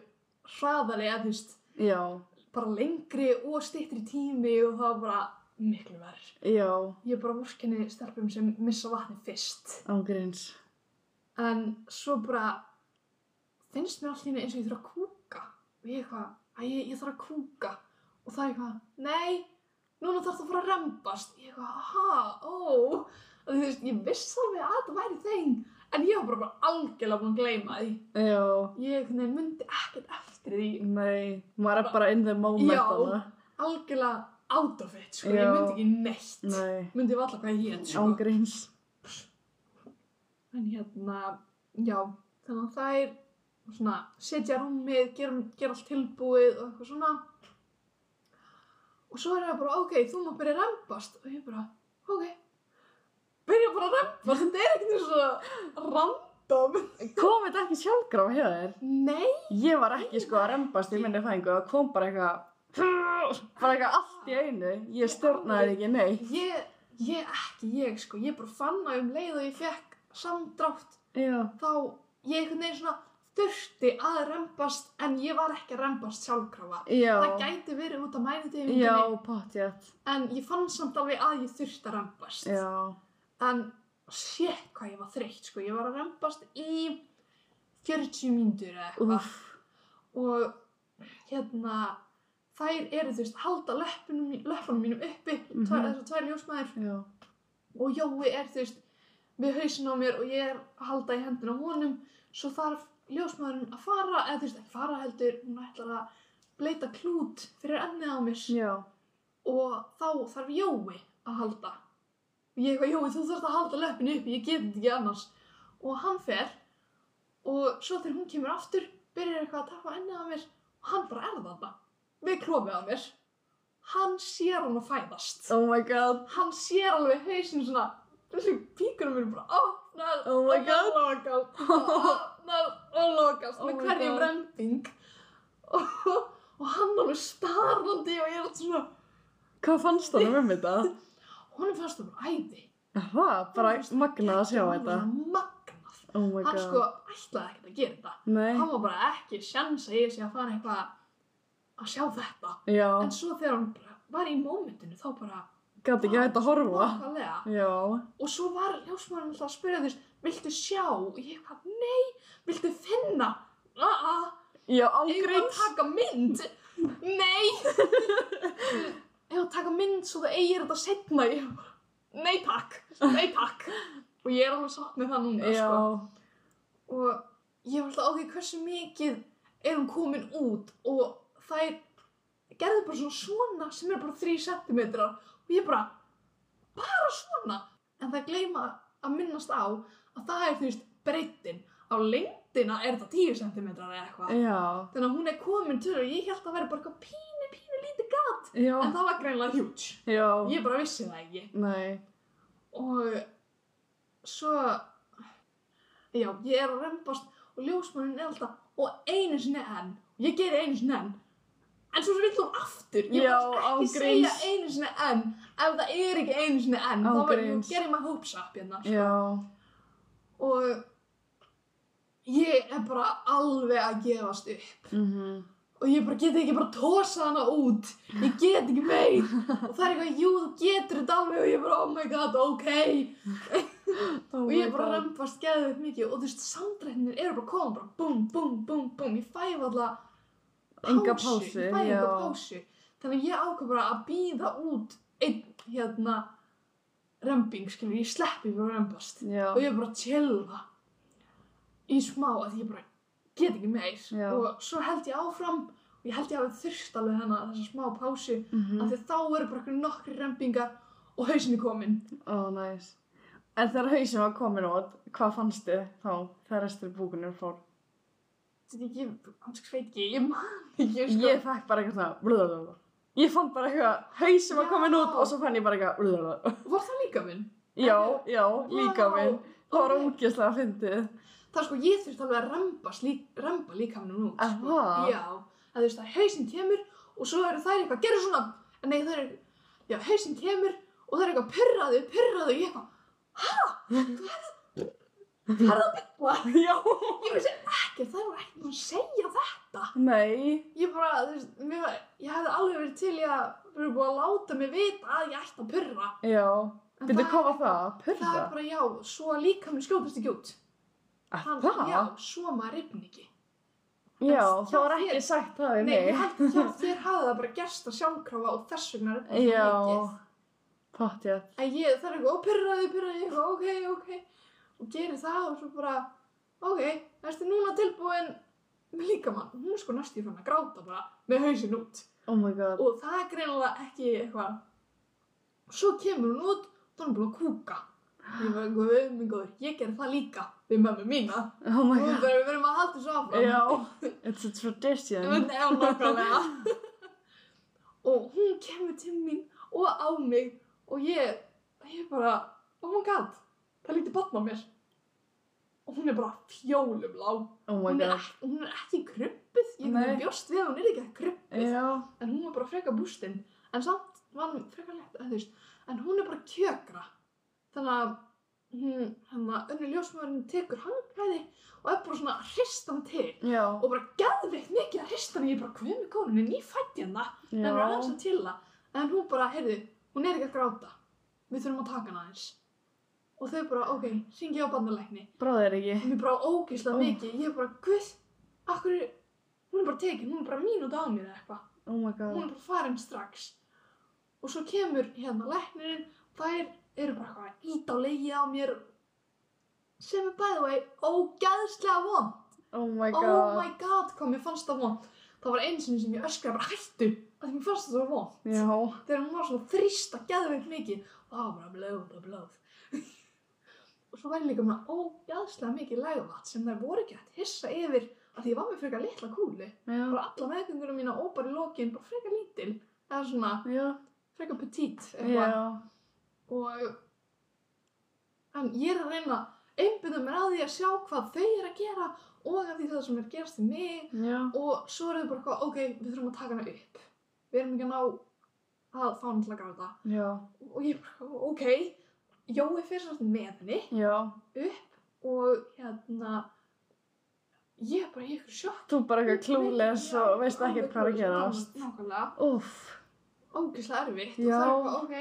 hraðari eða þú veist, Já. bara lengri og styttri tími og það var bara miklu verri. Já. Ég er bara vorkenni stelpum sem missa vatni fyrst. Ángríns. En svo bara finnst mér henni eins og ég þurfa að kúka. Ég eitthvað, að ég, ég þarf að kúka. Og það er eitthvað, nei, núna þarf það að fara að rembast. Ég eitthvað, aha, ó. Og þú veist, ég vissi alveg að það væri þeim. En ég var bara, bara algjörlega búin að gleyma því. Já. Ég veginn myndi ekkert eftir því. Nei, maður er bara in the moment Já. Algjörlega out of it, sko. Já. Ég myndi ekki neitt. Nei. Myndi valla hvað ég hétt, sko. Ángríns. En hérna, já, þannig að það er svona, setja rúmið, gera, gera allt tilbúið og eitthvað svona. Og svo er það bara, ok, þú má byrja að rempast. Og ég bara, ok, byrja bara að rempast, þetta er ekkert svo random. Kom þetta ekki sjálfgráð hjá þér? Nei, Ég var ekki sko að rembast í minni fæðingu það kom bara eitthvað bara eitthvað allt í einu ég stjórnaði ekki neitt ég, ég ekki ég, sko, ég bara fann að um leið og ég fekk samdrátt, já, þá ég einhvern veginn svona þurfti að rempast, en ég var ekki að rempast sjálfkrafa. já, Það gæti verið út af pottjætt en ég fann samt alveg að ég þurfti að rempast. já, En shit hvað ég var þreytt sko, ég var að rempast í 40 mínútur eða eitthvað. Og hérna þær eru þú veist halda löpunum, löpunum mínum uppi, mm Mhm. þessar tvær ljósmaður já, og Jói er þú veist við hausin á mér og ég er halda í hendina á honum. Svo þarf ljósmaðurinn að fara eða þú veist ekki fara heldur hún ætlar að bleita klút fyrir ennið á mér. Já, og þá þarf Jói að halda. Og ég eitthvað, Jói, þú þarfst að halda löppinu uppi, ég get ekki annars. Og hann fer og svo þegar hún kemur aftur byrjar eitthvað að taka ennið á mér og hann bara er þarna við klófið á mér. Hann sér hann að fæðast. Oh my god. Hann sér alveg hausinn svona þessi píkunum mér bara opnar Oh my og God. lokast opnar og lokast Oh með my hverjum remping og, og hann alveg starrandi og ég er alltaf svona hvað fannst það um þetta? honum fannst bara æði. Það, bara magnað að sjá Hann þetta. magnað. Oh my hann sko ætlaði ekkert að gera þetta. Nei, hann var bara ekki sjans að ég sé að fara eitthvað að sjá þetta. Já, en svo þegar hann var í mómentinu þá bara gæti ekki að horfa. Nákvæmlega. já, og svo var ljósmaðurinn alltaf að spyrja þess viltu sjá? Ég hvað nei, viltu finna? Já, eigum við að taka mynd? Nei. Eigum við að taka mynd svo það eigir þetta setna ég nei takk, nei takk. Og ég er alveg satt með það núna já, sko. og ég var alltaf ákveð hversu mikið er hún komin út og þær gerðu bara svona svona sem er bara 3 cm og ég bara, bara svona? En það gleyma að minnast á að það er þú veist breytin á lengdina er þetta 10 cm eða eitthvað. Þannig að hún er komin til og ég held að vera bara eitthvað pínu, pínu lítið gat. Já, en það var greinlega huge. Já, ég bara vissi það ekki. Nei, og svo já, ég er að rembast og ljósmannin er alltaf og einu sinni enn, ég geri einu sinni enn. En svo vill hún aftur? Ég bara ekki segja einu sinni enn. Ef það er ekki einu sinni enn Án þá var ég að gera my hopes up hérna sko. Og ég er bara alveg að gefast upp. Mhm, og ég bara get ekki bara tósa hana út. Ég get ekki meir. Og það er eitthvað, jú, þú getur þetta alveg og ég bara, oh my god, ok. Oh og ég bara rempast geðveikt mikið. Og þú veist, samdrættinir eru bara koma bara búm, búm, búm, búm ég fæ alltaf Enga pásu, ég fæ enga pásu. Þannig ég ákvað bara að býða út einn, hérna remping, skilur, ég sleppi fyrir að rempast Já, og ég bara chilla í smá að ég bara get ekki meir Já. og svo held ég áfram og ég held ég hafi þurft alveg hennar þessa smá pásu mhm, af því að þá eru bara nokkri rempingar og hausin er kominn ó, næs. En þegar hausin var komin út, hvað fannstu þá þegar restur búkunir fór? þetta er ekki, hans veit ekki, ég man ekki. Ég fekk bara eitthvað svona. Ég fann bara eitthvað, hausin var komin út og svo fann ég bara eitthvað, var það líka minn? Já, já, líka minn. Það var ógeðslega að fyndið. það er sko, ég þurfti alveg að remba, slík, remba líka hann út sko. það? já, að þú veist að hausin kemur og svo eru þær eitthvað, gerðu svona nei, það er, já, hausin kemur og það er eitthvað, pyrraðu, pyrraðu ég eitthvað, hæ? Þú er það byggla Já. ég vissi ekki, það var ekki að segja þetta Nei. ég bara, þú veist, mér, ég hefði alveg verið til í að vera búin að láta mig vita að ég ætti að pyrra Já. En Byrju, það- hvað var það? það Purra? er bara, já, svo að líka minn skjótast ekki út Að það? já, svo maður rifni ekki Já, En það var ekki þér- sagt það við Nei, ég mig. held að hjá þér hafði það bara gerst að sjálfkrafa og þess vegna rifni Já. En ég, það er eitthvað, ó, ég eitthvað, ok, ok og gerir það og svo bara ok, erstu núna tilbúin með líkamann, hún sko næstu í fann að gráta bara með hausinn út. Oh my god. og það er greinilega ekki eitthvað. Svo kemur hún út og þá er hún búin að kúka. Ég var eitthvað, góður, ég gerði það líka við mömmu mína. Oh og við verðum, að halda þessu áfram. It's a tradition. Og hún kemur til mín og á mig og ég, ég bara oh my god, það lítið batna á mér og hún er bara fjólublá Oh hún, er ekki, hún er ekki kruppuð ég er bjóst við að hún er ekki kruppuð Já. en hún var bara freka bústinn en samt var hún freka lett en hún er bara kjökra. Þannig að hann önnu ljósmaðurinn tekur hangræði og er bara svona að hrista hann til. Já. og bara geðveikt mikið að hrista hann ég bara, hvað með góðun, er hérna en það var aðeins Já. að tilla en hún bara, heyrðu, hún er ekki að gráta. Við þurfum að taka hana aðeins og þau bara, ok, ringi á bandalækni Bráðir ekki. og mér bara ógeðslega Ó. mikið ég bara, guð, akkur hún er bara tekin, hún er bara mínúti á mér eða eitthvað Oh my hún god. er bara farin strax og svo kemur hérna læknirinn þær eru bara eitthvað að íta á legið á mér sem er by the way ógeðslega vond Oh my oh god. my god, hvað mér fannst það vond það var eins og sem ég öskraði bara hættu að því mér fannst það svo vond Já. þegar hún var svona þrýsta geðveikt mikið og það var bara og blóð og svo var ég líka með ógeðslega mikið legvat sem þær voru ekki að hissa yfir að því ég var með frekar litla kúli Já. bara alla meðgöngunum mína og bara í lokin bara frekar lítil eða svona Já. frekar petit eitthvað og en ég er að reyna einbyrða mér að því að sjá hvað þau eru að gera og að því það sem er gerast í mig Já. og svo er þau bara ok, við þurfum að taka hana upp við erum ekki að ná að fá hann til að gráta Já. og ég bara, ok Jói fyrir svolítið með henni Já. og hérna ég er bara í ykkur sjokk Þú bara eitthvað klúles og veist ekkert hvað er að gerast. nákvæmlega Úff. ógeðslega erfitt Já. og það er eitthvað, ok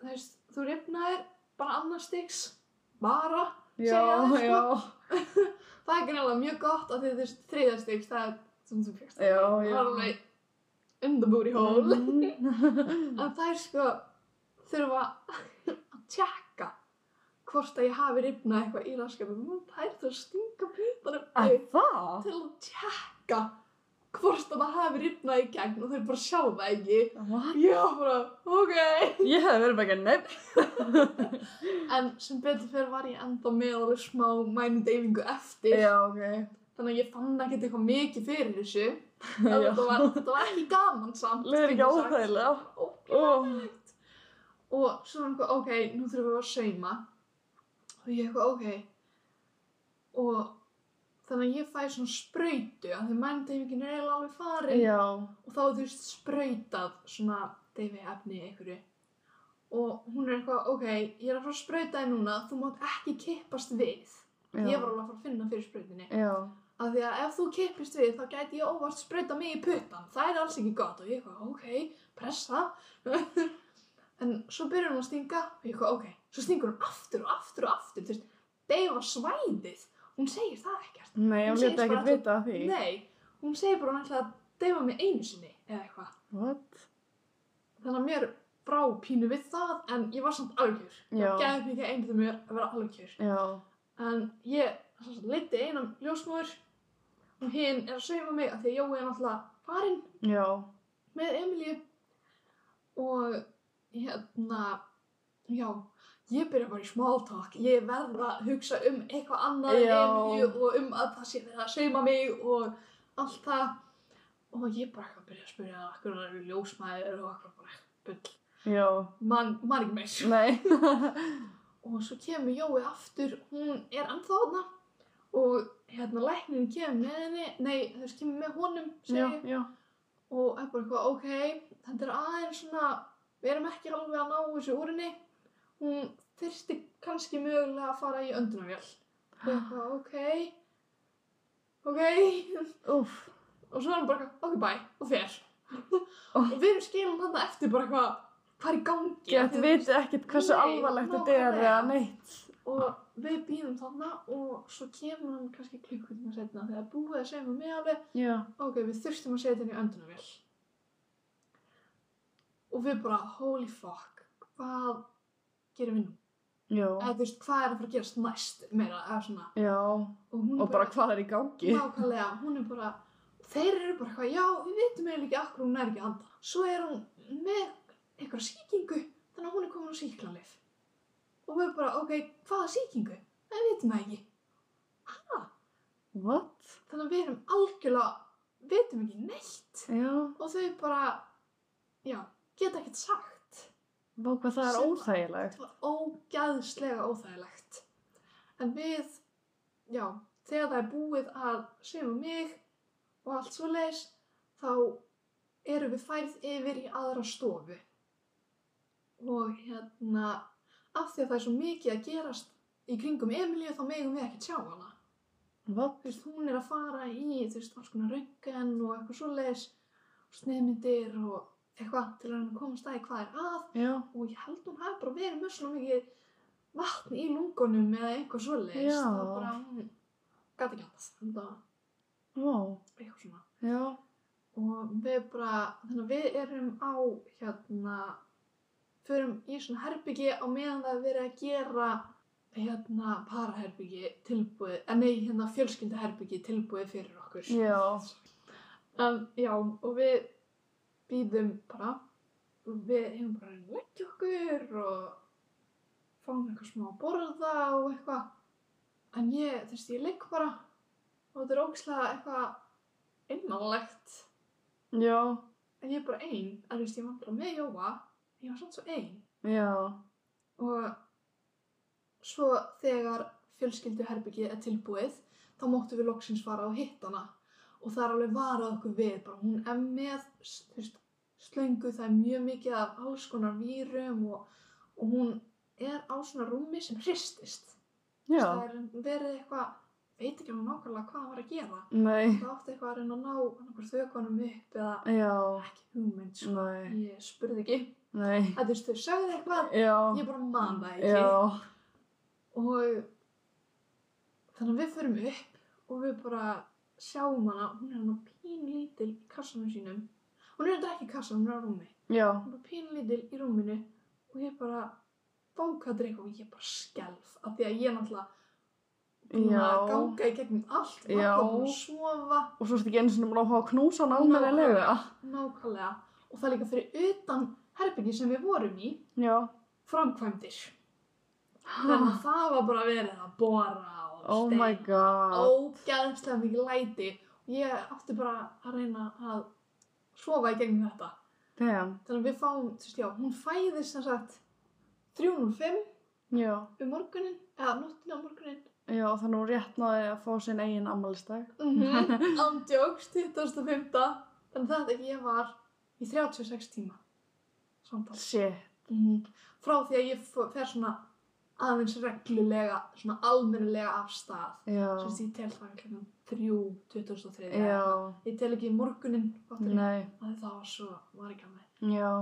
þú veist, þú rifnaðir bara annars stigs bara Já, segja það, sko. já. það er greinlega mjög gott að því þú veist þriðja stigs það er sem þú fyrst Já, það já. er alveg booty hole Mhm. en það er sko þurfa tjekka hvort að ég hafi rifnað eitthvað í raskatum það er það að stinga það? til að tjekka hvort að það hafi ripnað í gegn og þau bara sjá það ekki. What? Ég var bara, ok. Ég hef verið bara nefn. En sem betur fyrir var ég enda með alveg smá mænu deyfingu eftir. Já, ok. Þannig að ég fann ekkert eitthvað mikið fyrir þessu. Þetta var, var ekki gaman samt. Leður ekki getum sagt. Og svo var eitthvað, ok, nú þurfum við að sauma. Og ég eitthvað, ok. Og þannig að ég fæ svona sprautu, af því mændeyfingin er eiginlega alveg farin. Já. Og þá þú veist sprautað svona deyfi efni einhverju. Og hún er eitthvað, ok, ég er að fara að sprauta þig núna, þú mátt ekki kippast við. Já. Ég var alveg að fara að finna fyrir sprautinni. Já. Af því að ef þú kippist við þá gæti ég óvart sprauta mig í puttan. Það er alls ekki gott og ég eitthvað, ok, pressa. En svo byrjar hún að stinga og ég eitthvað, ok. Svo stingur hún aftur og aftur og aftur, þú veist, deyfa svæðið. Hún segir það ekkert. Nei, Hún leti bara ekkert vita af því. Nei, hún segir bara hún ætla að deyfa mig einu sinni eða eitthvað. What? Þannig að mér brá pínu við það en ég var samt algjör. Já. Gæði mikið einbyrðu mér að vera algjör. Já. En ég leiddi einan ljósmóður og hinn er að sauma mig af því að Jói er náttúrulega farinn Já. með Emilíu og hérna, já, ég byrja bara í small talk. Ég verð að hugsa um eitthvað annað en. Emilíu og um að það sé verið að sauma mig og allt það. Og ég bara eitthvað byrja að spyrja það, akkur það eru ljósmæður og akkur bara bull. Já. Man, ekki meir. Nei. Og svo kemur Jói aftur, hún er ennþá þarna og hérna læknirinn kemur með henni, nei þess kemur með honum, Já, ég, já. og er bara eitthvað, ok, þetta er aðeins svona, við erum ekki alveg að ná þessu úr henni, hún þyrsti kannski mögulega að fara í öndunarvél. Ok, ok, Úff. og svo er hann bara ok, bye, og fer. og við skilum þarna eftir bara eitthvað, hvað er í gangi? Gett viti ekkert hversu Nei, alvarlegt þetta er eða neitt. og við býðum þarna og svo kemur hann kannski klukkutíma setna þegar búið að segja mig alveg ok, við þurftum að setja henni í öndunarvél og við bara holy fuck hvað gerum við nú? Eða þú veist, hvað er að fara að gerast næst meira, eða svona Já. og Og bara hvað er í gangi? nákvæmlega, hún er bara þeir eru bara eitthvað, já, við vitum eiginlega ekki akkur hún er ekki að anda svo er hún með eitthvað sýkingu þannig að hún er komin á sýklanlif og við bara, ok, hvaða sýkingu? Það við vitum það ekki ha? What? þannig að við erum algjörlega vitum ekki neitt Já. og þau bara, já, geta ekkert sagt Vá hvað það er Sem- óþægilegt. það var ógæðslega óþægilegt en við já, þegar það er búið að segja um mig og allt svo leis þá erum við færð yfir í aðra stofu og hérna af því að það er svo mikið að gerast í kringum Emilíu þá megum við ekki sjá hana What? þú veist, hún er að fara í þú veist, alls konar röngan og eitthvað svo leis og sneiðmyndir og eitthvað til að hann komast að í hvað er að Já. og ég held hún hafi bara verið með svona mikið vatn í lungunum eða eitthvað það var bara hún gæti ekki annað þetta var Vá. eitthvað svona Já. og við bara þannig að við erum á hérna förum í svona herbyggi á meðan það er verið að gera hérna paraherbyggi tilbúið en nei hérna fjölskyldaherbyggi tilbúið fyrir okkur Já. en já og við býðum bara. Við hefum bara að leggja okkur og fáum eitthvað smá að borða og eitthvað. En ég, þú veist, ég legg bara og þetta er ógislega eitthvað einmannlegt Já. en ég er bara ein, en þú veist, ég bara með Jóa. Ég var samt svo ein. Já. og svo þegar fjölskylduherbyggið er tilbúið þá móttum við loksins fara og hitta hana. Og það er alveg varað okkur við bara hún er með þú veist, slöngu, það er mjög mikið af alls konar vírum og, og hún er á svona rúmi sem hristist það er verið eitthvað veit ekki alveg nákvæmlega hvað hann var að gera Nei. það átti eitthvað að reyna að ná þaukonum upp eða Já. ekki hugmynd sko. Nei. ég spurði ekki Nei. að þú veist þau sögðu eitthvað Já. ég bara man það ekki Já. og þannig að við förum upp og við bara sjáum hana hún er hann pínlítil í kassanum sínum hún er þetta ekki í kassan, hún er á rúmi Já. hún er bara pínlítil í rúminu og ég bara bákaður eitthvað og ég bara skelf af því að ég náttúrulega búin að Já. ganga í gegnum allt, Já. varla búin að sofa, Og svo ertu ekki einu sinni búin að fá að knúsa hann almennilega. nákvæmlega. Og það er líka fyrir utan herbyggi sem við vorum í, Já. framkvæmdir. Þannig að það var bara verið að bora og Oh my god. ógæðslega mikið læti og ég átti bara að reyna að sofa í gegnum þetta. Damn. Þannig að við fáum, þú veist, já, hún fæðist sem sagt 305 Já. um morgunin, eða nóttina um morgunin. Já, það er nú rétt náði að fá sinn eigin ammælistag. Mm -hmm. Andjóks, 2005. Þannig að þetta ég var í 36 tíma samtal. Mm Frá því að ég fer svona aðeins reglulega, svona almennilega af stað. Já. Svo ég tel það klukkan 3, 2003. Já. Ég tel ekki morgunin, það var svo, var ekki að með. Já.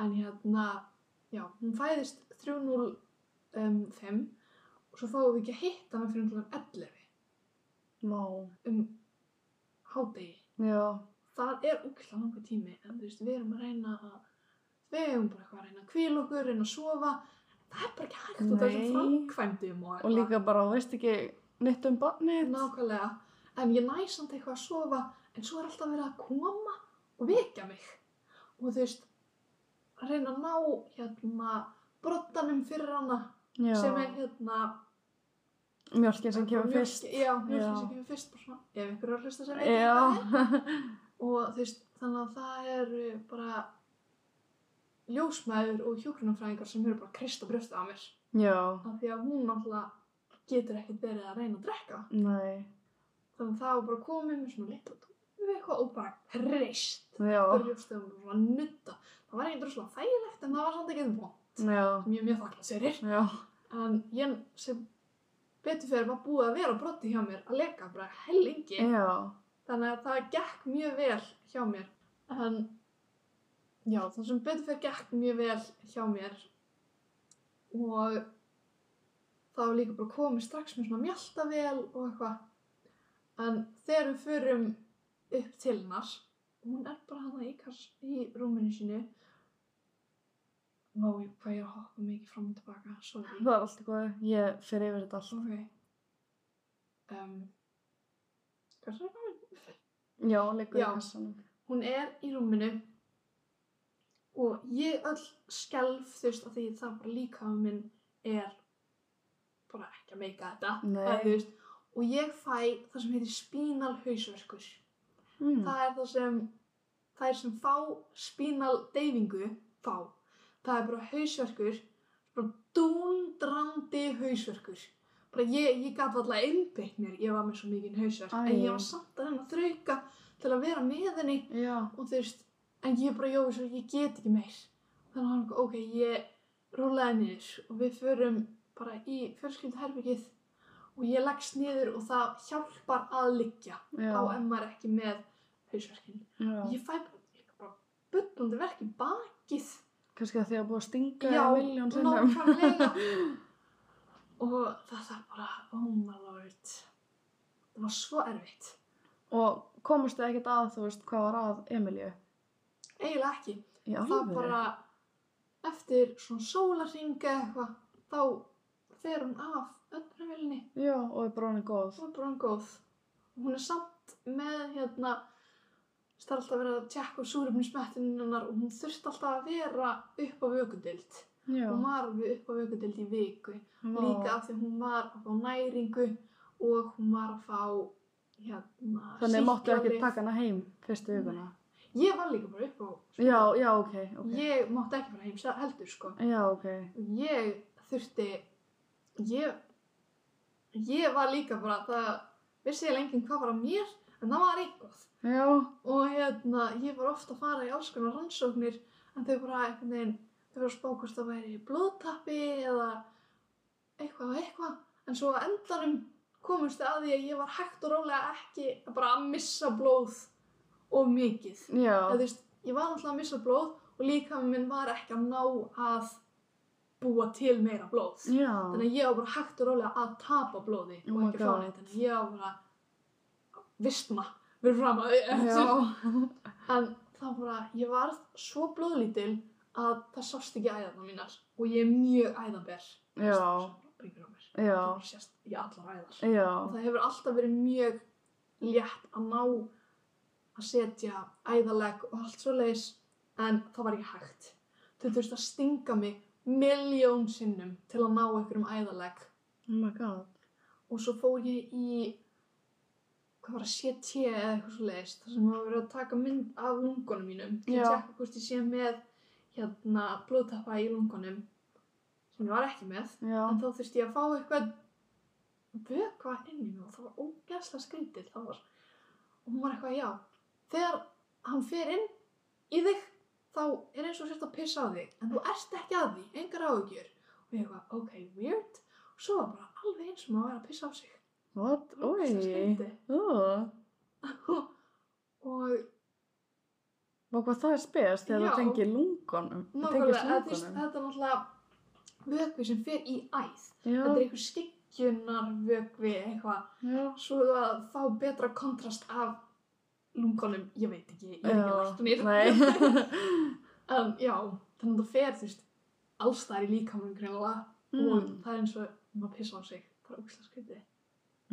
En hérna, já, hún fæðist 305 og svo fáum við ekki að hitta hana fyrir klukkan 11 Má. um hádegi. Það er úkla langur tími, en veist, við erum að reyna að, við erum bara eitthvað að reyna að kvíla okkur, reyna að sofa. Það er bara ekki hægt út af þessum Nei. framkvæmdum og Og líka bara, þú veist ekki nýtt um barnið. Nákvæmlega. En ég næ samt eitthvað að sofa, en svo er alltaf verið að koma og vekja mig. Og þú veist, að reyna að ná hérna brottanum fyrir hana Já. sem er hérna Mjölkin sem kemur fyrst. Já, mjölkin Já. sem kemur fyrst bara svona, ef ykkur er að hlusta sem veit Já. hvað er. Og þú veist, þannig að það eru bara ljósmæður og hjúkrunarfræðingar sem eru bara að krista brjóstið á mér. Já. Af því að hún náttúrulega getur ekkert verið að reyna að drekka. Nei. Þannig að það var bara komið með svona litla tónu eitthvað og bara krist Já. brjóstið og bara nutta. Það var eitthvað svona þægilegt en það var samt vond. Já. Sem ég er mjög þakklátt sérir. En ég sem betur fyrir var búið að vera brotti hjá mér að leka bara hellingi. Þannig að það gekk mjög vel hjá mér. En já, það sem betur fyrir gekk mjög vel hjá mér. Og það var líka bara komið strax með svona mjaltavel og eitthvað. En þegar við förum upp til hennar, hún er bara hana í, í rúminu sínu. Vá, ég- hvað ég er að hoppa mikið fram og tilbaka, sorry. Það er allt góð. Ég fer yfir þetta allt. Ok. Um, hvað er það komin? Já, leikur í kassanum. Hún er í rúminu og ég öll skelf þú veist að því það bara líka minn er bara ekki að meika þetta. Eða, þú veist, og ég fæ það sem heitir spínal hausverkur. Mm. Það er það sem, það er sem fá spínal deyfingu, fá. Það er bara hausverkur, bara dúndrandi hausverkur. Bara ég, ég gæti alltaf mér, ég var með svo mikið hausverk, Æ. en ég var samt að reyna að þrauka til að vera með henni Já. og þú veist, en ég bara jói svo, ég get ekki meir. Þannig að hann, ok, ég rúlaði niður og við förum bara í fjölskylduherbyggið og ég leggst niður og það hjálpar að liggja Já. á ef maður er ekki með hausverkin. Já. Ég fæ bara, bullandi verk í bakið. Kannski að því að búið að stinga Já, miljón sinnum. nákvæmlega. og það er bara, oh my lord. Það var svo erfitt. Og þið ekkert að, þú veist, hvað var að Emilju? Eiginlega ekki. Í það alvöru? bara eftir svona sólarringa eitthvað þá fer hún af öndunarvelinni Já, og er hann góð. og er hann góð og hún er samt með hérna það er alltaf verið að tjekka á súrefnismettinu hennar og hún þurfti alltaf að vera upp á vökundild Já. hún var alveg upp á vökundild í viku Vá. líka af því hún var að fá næringu og hún var að fá hérna Þannig máttu ekki taka hana heim fyrstu vikuna. ég var líka bara upp á Já, já, ok, ok. ég mátti ekki fara heim heldur sko Já, ok. ég þurfti ég ég var líka bara það vissi ég lengi hvað var að mér en það var eitthvað. Já, og hérna ég var ofta að fara í alls konar rannsóknir en þau bara einhvern veginn þau voru að spá hvort það væri blóðtappi eða eitthvað og eitthvað. En svo á endanum komumst þau að því að ég var hægt og rólega ekki bara að missa blóð of mikið. Já. eða þú veist, ég var náttúrulega að missa blóð og líka minn var ekki að ná að búa til meira blóð. Já. Þannig að ég var bara hægt og rólega að tapa blóði Oh og ekki fá neitt. Þannig að ég var bara vistma við fram að. En það bara, ég var svo blóðlítil að það sást ekki æðarna mínar og ég er mjög á. Já. það bara sést í allar æðar Já. og það hefur alltaf verið mjög létt að ná að setja æðalegg og allt svo leis en það var ekki hægt þau þurfti að stinga mig miljón sinnum til að ná einhverjum æðalegg Oh my god. og svo fór ég í hvað var að CT eða eitthvað svo leist þar sem var verið að taka mynd af lungunum mínum. Til að tjekka hvort ég sé með hérna blóðtappa í lungunum sem ég var ekki með. Já. en þá þurfti ég að fá eitthvað vökva inn í mig og það var ógæslega skrítið og hún var eitthvað já þegar hann fer inn í þig þá er eins og sért að pissa á þig en þú ert ekki að því, engar áhugjur og ég eitthvað, ok, weird. Og svo var bara alveg eins og maður væri að pissa á sig. What? Það Oi. og Og hvað það er spes þegar þú tengir lungunum. nákvæmlega, þetta er náttúrulega vökvi sem fer í æð. Já. þetta er einhver skyggjunar vökvi eitthvað. Svo að fá betra kontrast af lungunum, ég veit ekki, ég er ekki læknir en já, þannig að það fer þú veist, allstæðar í líkamunum greinilega og Mm. það er eins og maður pissa á sig, það er ógæslega skrítið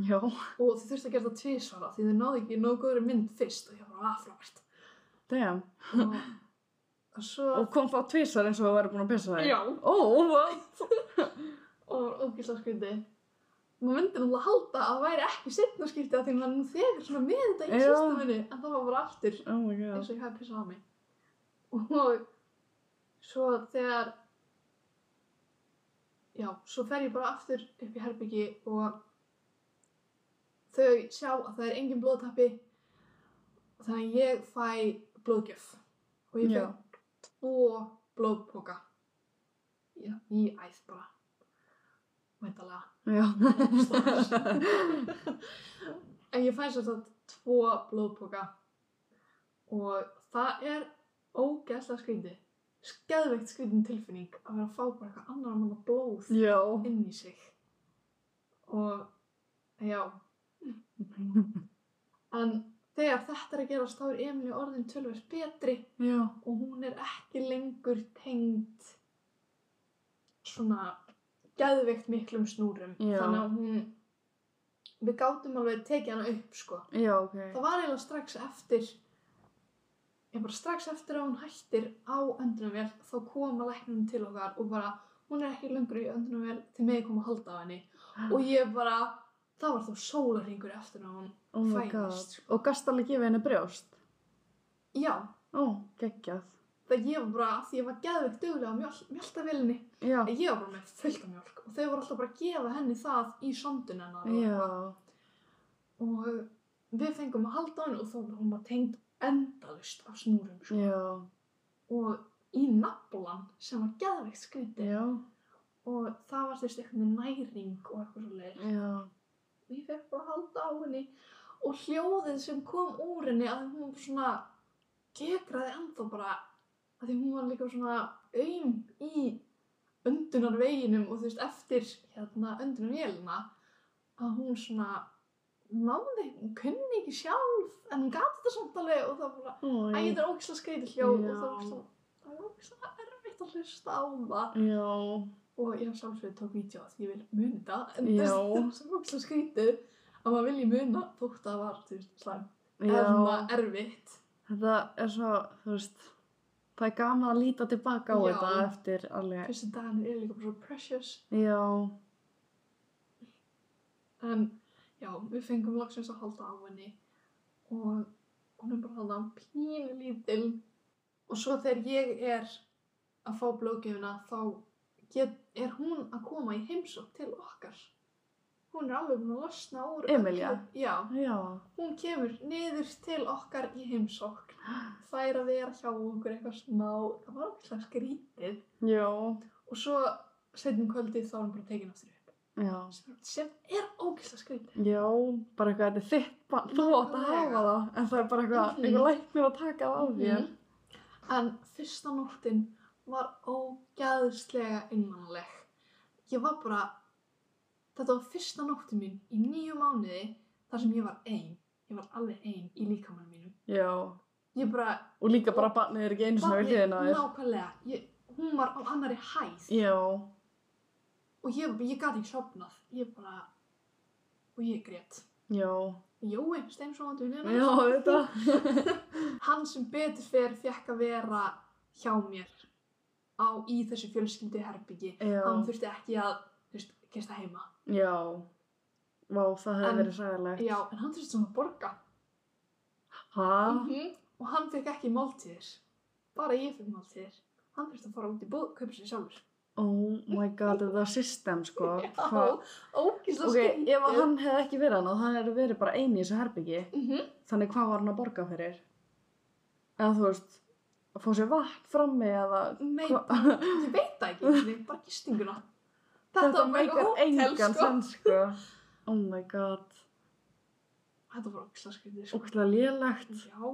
Já. og þau þurfti að gera það tvisvara því þau náðu ekki nógu góður mynd fyrst og ég var aðfrávært Damn. og, og svo Og kom þá tvísar eins og þú væri búin að pissa þig? já, Ó, what? og var ógæslega skrítið maður myndi náttúrulega halda að það væri ekki setna skiptið að því maður nú þegar svona með þetta í systeminu en það var bara aftur Oh eins og ég hafi pissað á mig. Og svo þegar já, svo fer ég bara aftur upp í herbyggi og þau sjá að það er engin blóðtappi þannig að ég fæ blóðgjöf. Og ég fæ tvo blóðpoka. Í æð bara. Væntalega Já. En ég fæ sér þetta tvo blóðpoka. Og það er ógeðslega skrítið. Skeðveikt skrítin tilfinning að vera að fá bara eitthvað annar manna blóð Já. inn í sig. Og já. En þegar þetta er að gerast þá er Emilí orðin tölvers betri. Já. og hún er ekki lengur tengd svona geðveikt miklum snúrum Já. þannig að hún við gátum alveg tekið hana upp sko Já, ok. það var eiginlega strax eftir ég bara strax eftir að hún hættir á öndunarvél þá koma læknum til okkar og bara hún er ekki lengur í öndunarvél til mig kom að halda á henni og ég bara það var þá sólarhingur eftir að hún Oh my god. fæðist Og gast alveg gefið henni brjóst? já, Ó, geggjað. Það ég var bara því ég var geðveikt duglega á mjöl, mjöltavélinni Já. ég var bara með fullt af mjölk og þau voru alltaf bara að gefa henni það í sondun hennar og við fengum að halda henni og þá var hún bara tengd endalust af snúrum sko. Og í naflan sem var geðveikt skrítið Já. og það var þess eitthvað næring og eitthvað svo leir og ég fekk bara að halda á henni og hljóðið sem kom úr henni að hún svona gegraði ennþá bara að því hún var líka svona aum í öndunarveginum og þú veist eftir hérna öndunarvélina að hún svona náði, hún kunni ekki sjálf en hún gati þetta samt alveg og það var bara Ó, Æ, þetta er ógislega skreitið hljóð og það var svo, það var ógislega erfitt að hlusta á það. Já. Og ég sjálfsögðu tók vídeo að ég vil muni það, en Já. það er svo ógislega skrítið að maður vilji muna þótt að það var, þú veist, slæm, eða svona erfitt. Þetta er svo, þú veist, það er gaman að líta tilbaka á Já. þetta eftir alveg. Fyrstu dagarnir er líka bara svo precious, Já. en já, við fengum loksins að halda á henni og hún er bara halda pínu lítil og svo þegar ég er að fá blóðgjöfuna þá get, er hún að koma í heimsók til okkar hún er alveg búin að losna úr Emilía? öllu- já, Já. hún kemur niður til okkar í heimsók fær að vera hjá okkur eitthvað smá það var okkur skrítið Já. og svo setjum kvöldið þá er hún bara tekin aftur upp Já. sem- sem er ógislega skrítið Já, bara eitthvað, þetta er þitt barn, þú átt að hafa það, en það er bara eitthvað, Mhm. eitthvað læknir að taka það á þér. Mhm. En fyrsta nóttin var ógæðslega innmannaleg. Ég var bara, þetta var fyrsta nóttin mín í nýju mánuði þar sem ég var ein. Ég var alveg ein í líkamann mínum. Já, Ég bara, og líka bara barnið er ekki einu sinni við hliðina þér. nákvæmlega, ég, hún var á annari hæð. Já, og ég, ég gati ekki sopnað ég bara og ég grét. Já, Jói, steinsóðandi já, vinnina þetta. hann sem betur fer fekk að vera hjá mér á, í þessu fjölskyldi herbyggi Já, hann þurfti ekki að veist, gesta heima já. Vá, það hefði En- verið sæðilegt. já, en hann þurfti svona að borga Hæ? -hmm. og hann fekk ekki máltíðir bara ég fekk máltíðir hann þurfti að fara út í búð, kaupa sér sjálfur Oh my god, þetta er system, sko. Hva- ógislega Ok, ef að hann hefði ekki verið hann og það hefði verið bara eini í þessu herbyggi, mm þannig hvað var hann að borga fyrir? Eða þú veist, að fá sér vatn frammi eða... Nei, Hva- ég veit það ekki, nei, bara gistinguna. Þetta var bara hótel, engan sko. sens, sko. Oh my god, Þetta var ógislega skrítið, sko. ógæðlega lélegt. Já.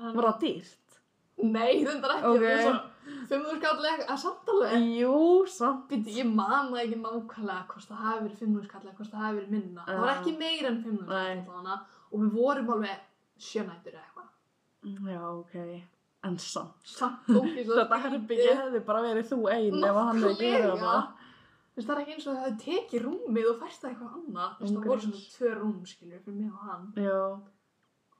En, Var það dýrt? Nei, þetta er ekki, Ok. það er svona 500 kall eða að samtalið. Jú, samt. Býtti, ég man það ekki nákvæmlega hvort það hafi verið 500 kall eða hvort það hafi verið minna. Það var Já. ekki meira en 500 Nei. kall hana og við vorum alveg sjönættur eða eitthvað. Já, ok. En samt. Samt ógislega Þetta herbyggi hefði bara verið þú ein ef hann hefði gerað það. Þú veist, það er ekki eins og það hefði tekið rúmið og fært það eitthvað annað. Þú veist, það voru svona tvö rúm, skiljur, fyrir mig og hann. Já.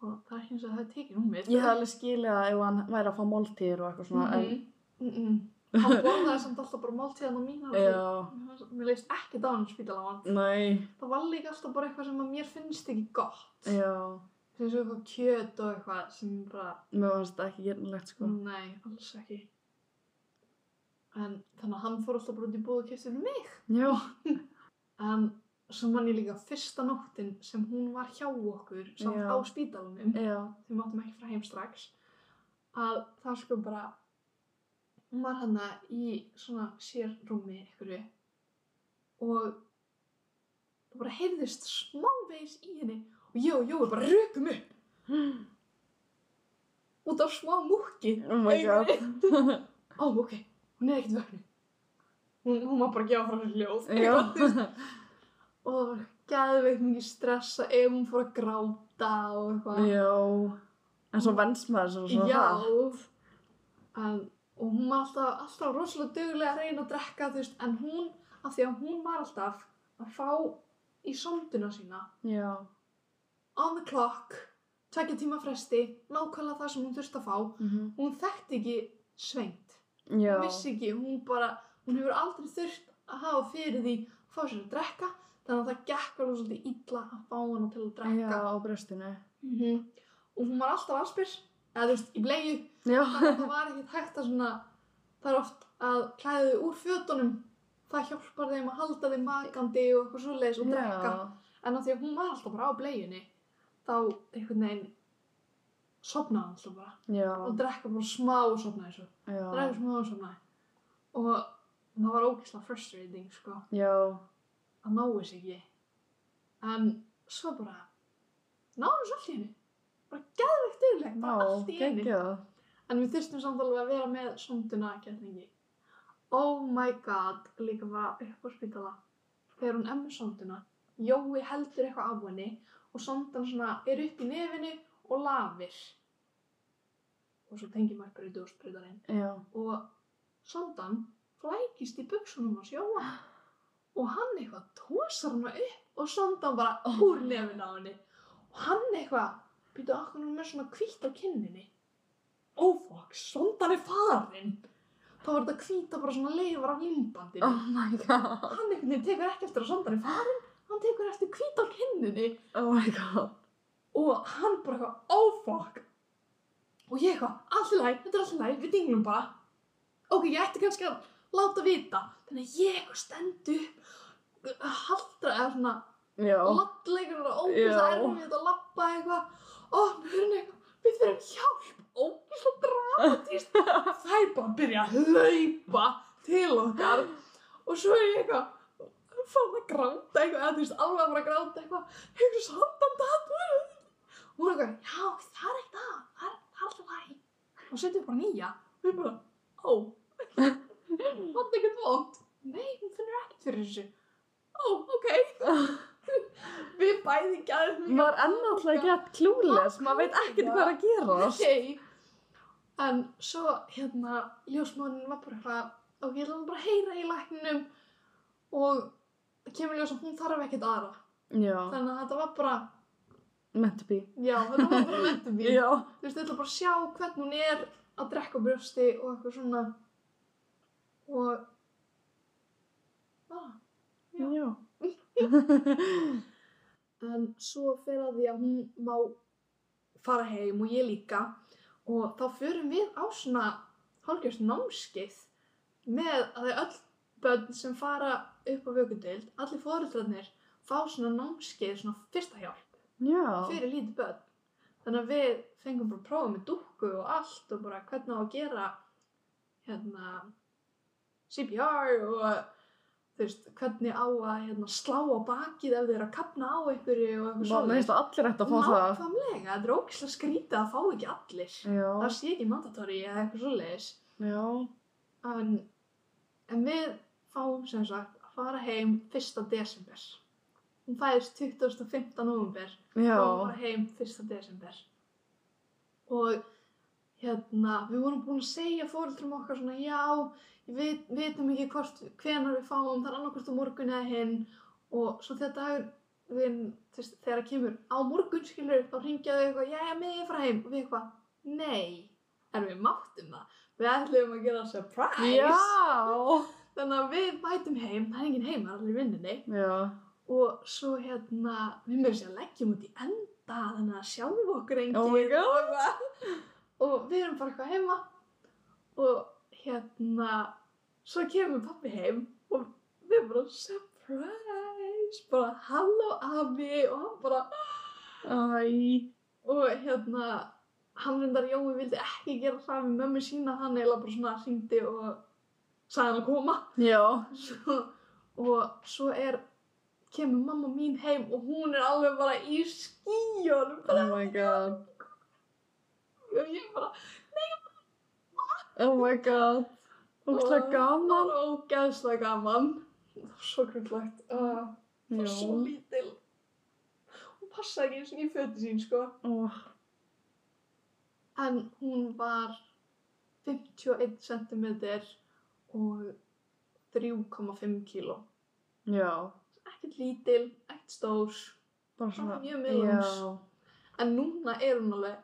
Og það er ekki eins og það hefði tekið rúmið. Ég hef alveg skilið að ef hann væri að fá máltíðir og eitthvað svona, en... Mm -mm. Hann borðaði samt alltaf bara máltíðan á mína. Já, Mér leist ekki á hann spítala á hann. nei, Það var líka alltaf bara eitthvað sem að mér finnst ekki gott. já. Sem svo eitthvað kjöt og eitthvað sem bara, Mér finnst þetta ekki gernilegt, sko. nei, alls ekki. En þannig að hann fór alltaf bara út í búð og kjöpti fyrir mig. Já, En svo man ég líka fyrsta nóttin sem hún var hjá okkur samt Já. á þegar við máttum ekki frá heim strax, að það sko bara, hún var hana í svona sérrúmi ykkur og það bara heyrðist smávegis í henni og ég og Jói bara rökum upp út af smá múki. oh my god. Ó, ok, hún er ekkert vöknu. Hún, hún var bara að gefa frá hljóð. Já, og það var gæðveikt mikið stressa ef hún fór að gráta og eitthvað. já. En svo venst maður svona svona Já. það. En, og hún var alltaf, alltaf rosalega duglega að reyna að drekka, veist, en hún, af því að hún var alltaf að fá í sonduna sína, Já, on the clock, tvekja tíma fresti, nákvæmlega það sem hún þurfti að fá. mhm. Hún þekkti ekki svengt. Já, Hún vissi ekki, hún bara, hún hefur aldrei þurft að hafa fyrir því að fá sér að drekka, þannig að það gekk alveg svolítið illa að fá hana til að já, drekka. á bröstinu. Mhm. Og hún var alltaf allspyr, eða þú veist, í bleiu, Já, þannig að það var ekkert hægt að svona, það er oft að klæða þau úr fötunum, það hjálpar þeim að halda þeim makandi og eitthvað svoleiðis og drekka. já, En af því að hún var alltaf bara á bleiunni, þá einhvern veginn sopnaði alltaf bara já, og drekka bara smá og sopnaði svo. Drekka smá og sopnaði. Og það var ógeðslega frustrating, sko, já, að ná þess ekki. En svo bara, náðu svo allt í henni. Bara geðveikt dugleg, já, bara allt í henni. En við þurftum samt alveg að vera með sonduna gætningi. Oh my god, líka bara upp á spítala. Þegar hún með sonduna, Jói heldur eitthvað af henni og sondan svona er upp í nefinu og lafir. Og svo í dósbrytarinn. Já, Og sondan flækist í buksunum hans Jóa. Og hann eitthvað tósar hana upp og sondan bara úr nefinu á henni. Og hann eitthvað, býtu okkur með svona hvítt á kinninni. Oh fuck, sondan er farin. Þá var þetta hvíta bara svona leifar af limbandinu. oh my god, Hann veginn tekur ekki eftir að sondan er farin, hann tekur eftir hvíta á kinninni. oh my god. Og hann bara eitthvað, oh fuck. Og ég eitthvað, allt í læg, þetta er allt í læg, við dinglum bara. Ok, ég ætti kannski að láta vita. Þannig að ég eitthvað stend upp, haldra eða svona, ladleikur og ógeðslega Já. erfið að lappa eitthvað. Opna hurðin eitthvað, við þurfum hjálp, ógeðslega dramatíst. Þær bara að byrja að hlaupa til okkar. Og svo er ég eitthvað, fann að gráta eitthvað, eða þú veist, alveg að fara að gráta eitthvað. Hefur sandan datur. Og hún er eitthvað, já, það er eitt að, það er, það er alltaf læg. Og setjum bara nýja. Og við bara, ó, það er ekkert vond. Nei, hún finnur ekkert fyrir þessu. Ó, ok. við bæði gæðum maður ennáttúrulega að klúles, maður veit ekkert hvað er að gera. Ok. En svo, hérna, ljósmánin var bara eitthvað, ok, ég ætla bara að heyra í lækninum og kemur ljós að hún þarf ekkert aðra Já, þannig að þetta var bara meant to be. já, þetta var bara mentum mín Já. þú veist, þetta bara að sjá hvernig hún er að drekka á brjósti og eitthvað svona og bara, já. Já. en svo fyrir að því að hún má fara heim og ég líka og þá förum við á svona hálfgjörst námskeið með að þau öll börn sem fara upp á vökundeild, allir fóreldrarnir fá svona námskeið, svona fyrsta hjálp Já. fyrir lítið börn þannig að við fengum bara að prófa með dúkku og allt og bara hvernig á að gera hérna CPR og þú veist, hvernig á að hérna, slá á bakið ef þeir eru að kapna á einhverju og eitthvað Mér finnst það allir ætti að fá það. Nákvæmlega, þetta er ógislega skrítið að fá ekki allir Já. það sé ekki mandatóri eða eitthvað svoleiðis Já. en, en við fáum sem sagt að fara heim 1. desember hún fæðist 25. november Já. fórum bara heim 1. desember og hérna við vorum búin að segja fóreldrum okkar svona já, við vitum ekki hvort hvenar við fáum, það er annarkvort á morgun eða hinn og svo þegar dagur við, þess, þegar það kemur á morgun skilur, þá ringjaðu eitthvað já, með ég fara heim og við eitthvað, nei en við máttum það, við ætlum að gera surprise Já. þannig að við mætum heim, það er enginn heim, það er allir vinninni Já. Og svo hérna við með sér leggjum út í enda þannig að sjáum okkur enginn Oh og, við erum bara eitthvað heima. Og hérna svo kemur pappi heim og við bara surprise! Bara halló afi. Og hann bara Æ. og hérna hann reyndar Jói vildi ekki gera það við mömmu sína. Hann eiginlega bara svona hringdi og sagði hann að koma. Já. og svo er kemur mamma mín heim og hún er alveg bara í skíjónum bara, Oh my god. og ég bara Oh my god. Ógstlega það gaman. var ógeðslega gaman svo grunlegt uh, Já. svo lítil hún passaði ekki eins og í fötu sín sko Oh. en hún var 51 cm og 3,5 kíló Já. Ekkert lítil, ekkert stór Bara svona. mjög miðlungs. Já. En núna er hún alveg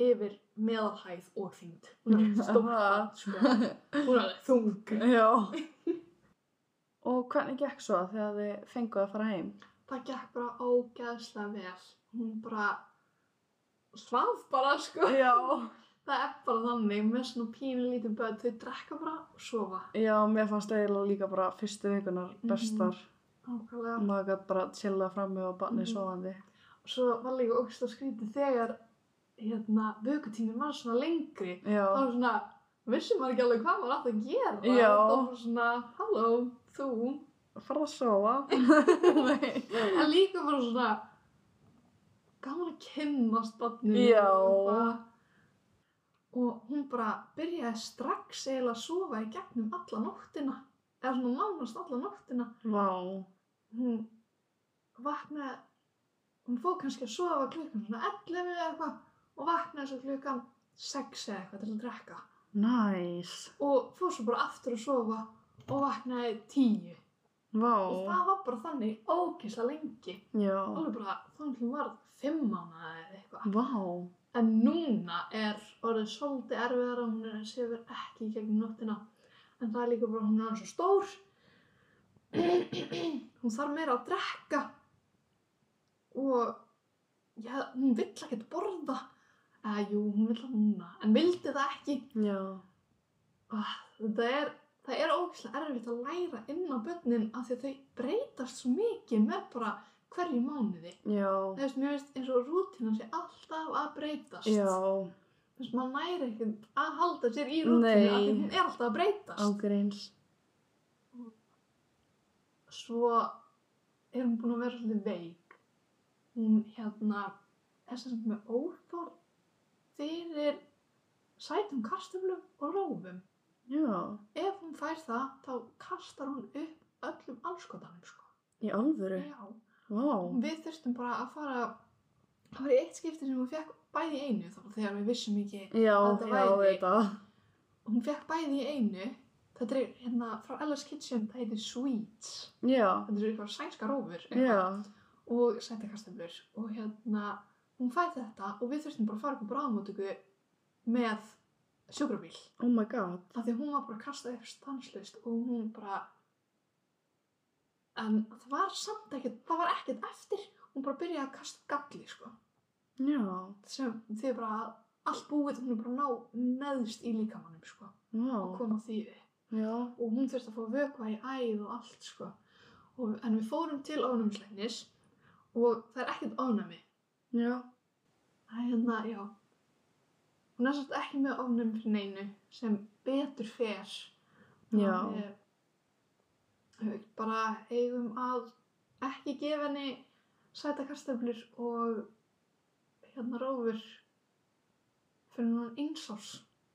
yfir meðalhæð og þyngd. Hún er stórt sko. Hún er alveg þung. Og hvernig gekk svo þegar þið fenguð að fara heim? Það gekk bara ógeðslega vel. Hún bara svaf bara, sko. Já. Það er bara þannig, með svona pínu lítið börn, þau drekka bara og sofa. Já, mér fannst eiginlega líka bara fyrstu vikunar Mhm. bestar. Nákvæmlega. Maður gæti bara chilla frammi og barnið Mhm. sofandi. Svo var líka ógeðslega skrítið þegar hérna, vökutíminn var svona lengri. Já. Það var svona, vissum maður ekki alveg hvað maður átt að gera. Já. Það var svona, halló, þú. Farða að. Nei. En líka bara svona gaman að kynnast barninu Já. og bara- og hún bara byrjaði strax eiginlega að sofa í gegnum alla nóttina eða svona nánast alla nóttina Vá. Hún vaknaði hún fór kannski að sofa klukkan svona 11 eða eitthvað og vaknaði svo klukkan 6 eða eitthvað til að drekka Næs. og fór svo bara aftur að sofa og vaknaði 10 Vá. og það var bara þannig ókysla lengi Já. alveg bara þannig hún var 5 mánuði eða eitthvað Vá. En núna er orðið svolítið erfiðara, hún er sefur ekki í gegnum nóttina. En það er líka bara, hún er svo stór. hún þarf meira að drekka. Og já, hún vill ekkert borða. Eða, jú, hún vill það núna. En vildi það ekki. Já. Ah, Þetta er, það er ógeðslega erfitt að læra inn á börnin af því að þau breytast svo mikið með bara hverju mánuði. Já. Það veist, mér veist eins og rútínan sé alltaf að breytast. Já. Þú veist, maður næri ekkert að halda sér í Nei. af því hún er alltaf að breytast. Ágreins. Svo er hún búin að vera svolítið veik. Hún hérna er sem með óþól fyrir sætum kartöflum og rófum. Já. Ef hún fær það, þá kastar hún upp öllum anskotanum, sko. Í alvöru. Já. Vá. Við þurftum bara að fara, það var í eitt skipti sem hún fekk bæði í einu, þá þegar við vissum ekki Já, Þetta já, væri- þetta. hún fekk bæði í einu þetta er hérna frá Ella's Kitchen, það heitir Sweets. Já, Þetta er eitthvað sænska rófur. eitthvað. já, og sættakastöflur og hérna hún fæði þetta og við þurftum bara að fara upp á bráðamótöku með sjúkrabíl oh my god. af því að hún var bara að kasta upp stanslust og hún bara en það var samt ekkert það var ekkert eftir hún bara byrjaði að kasta galli sko Já, sem því bara að allt búið hún er bara að ná neðst í líkamannum sko og já, koma því upp já, og hún þurfti að fá vökva í æð og allt sko og, en við fórum til ofnæmisleiknis og það er ekkert ofnæmi já, Það er hérna, já. Hún er svolítið ekki með ofnum fyrir neinu sem betur fer. Já. Við við bara eigum að ekki gefa henni sæta kartöflur og hérna rófur fyrir núna eins árs.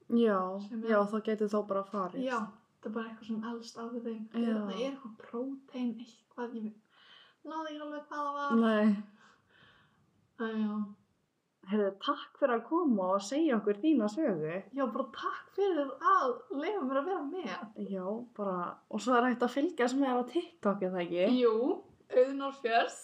já, já, þá getur þá bara farið. Já, það er bara eitthvað sem elst á þeim. Það er eitthvað prótein, eitthvað, ég náði ekki alveg hvað það var. Nei, Æ, já. heyrðu, takk fyrir að koma og segja okkur þína sögu. já, bara takk fyrir að leifa mér að vera með. Já, bara, og svo er hægt að fylgjast með þér á TikTok, eða ekki? Jú, auðnarfjörð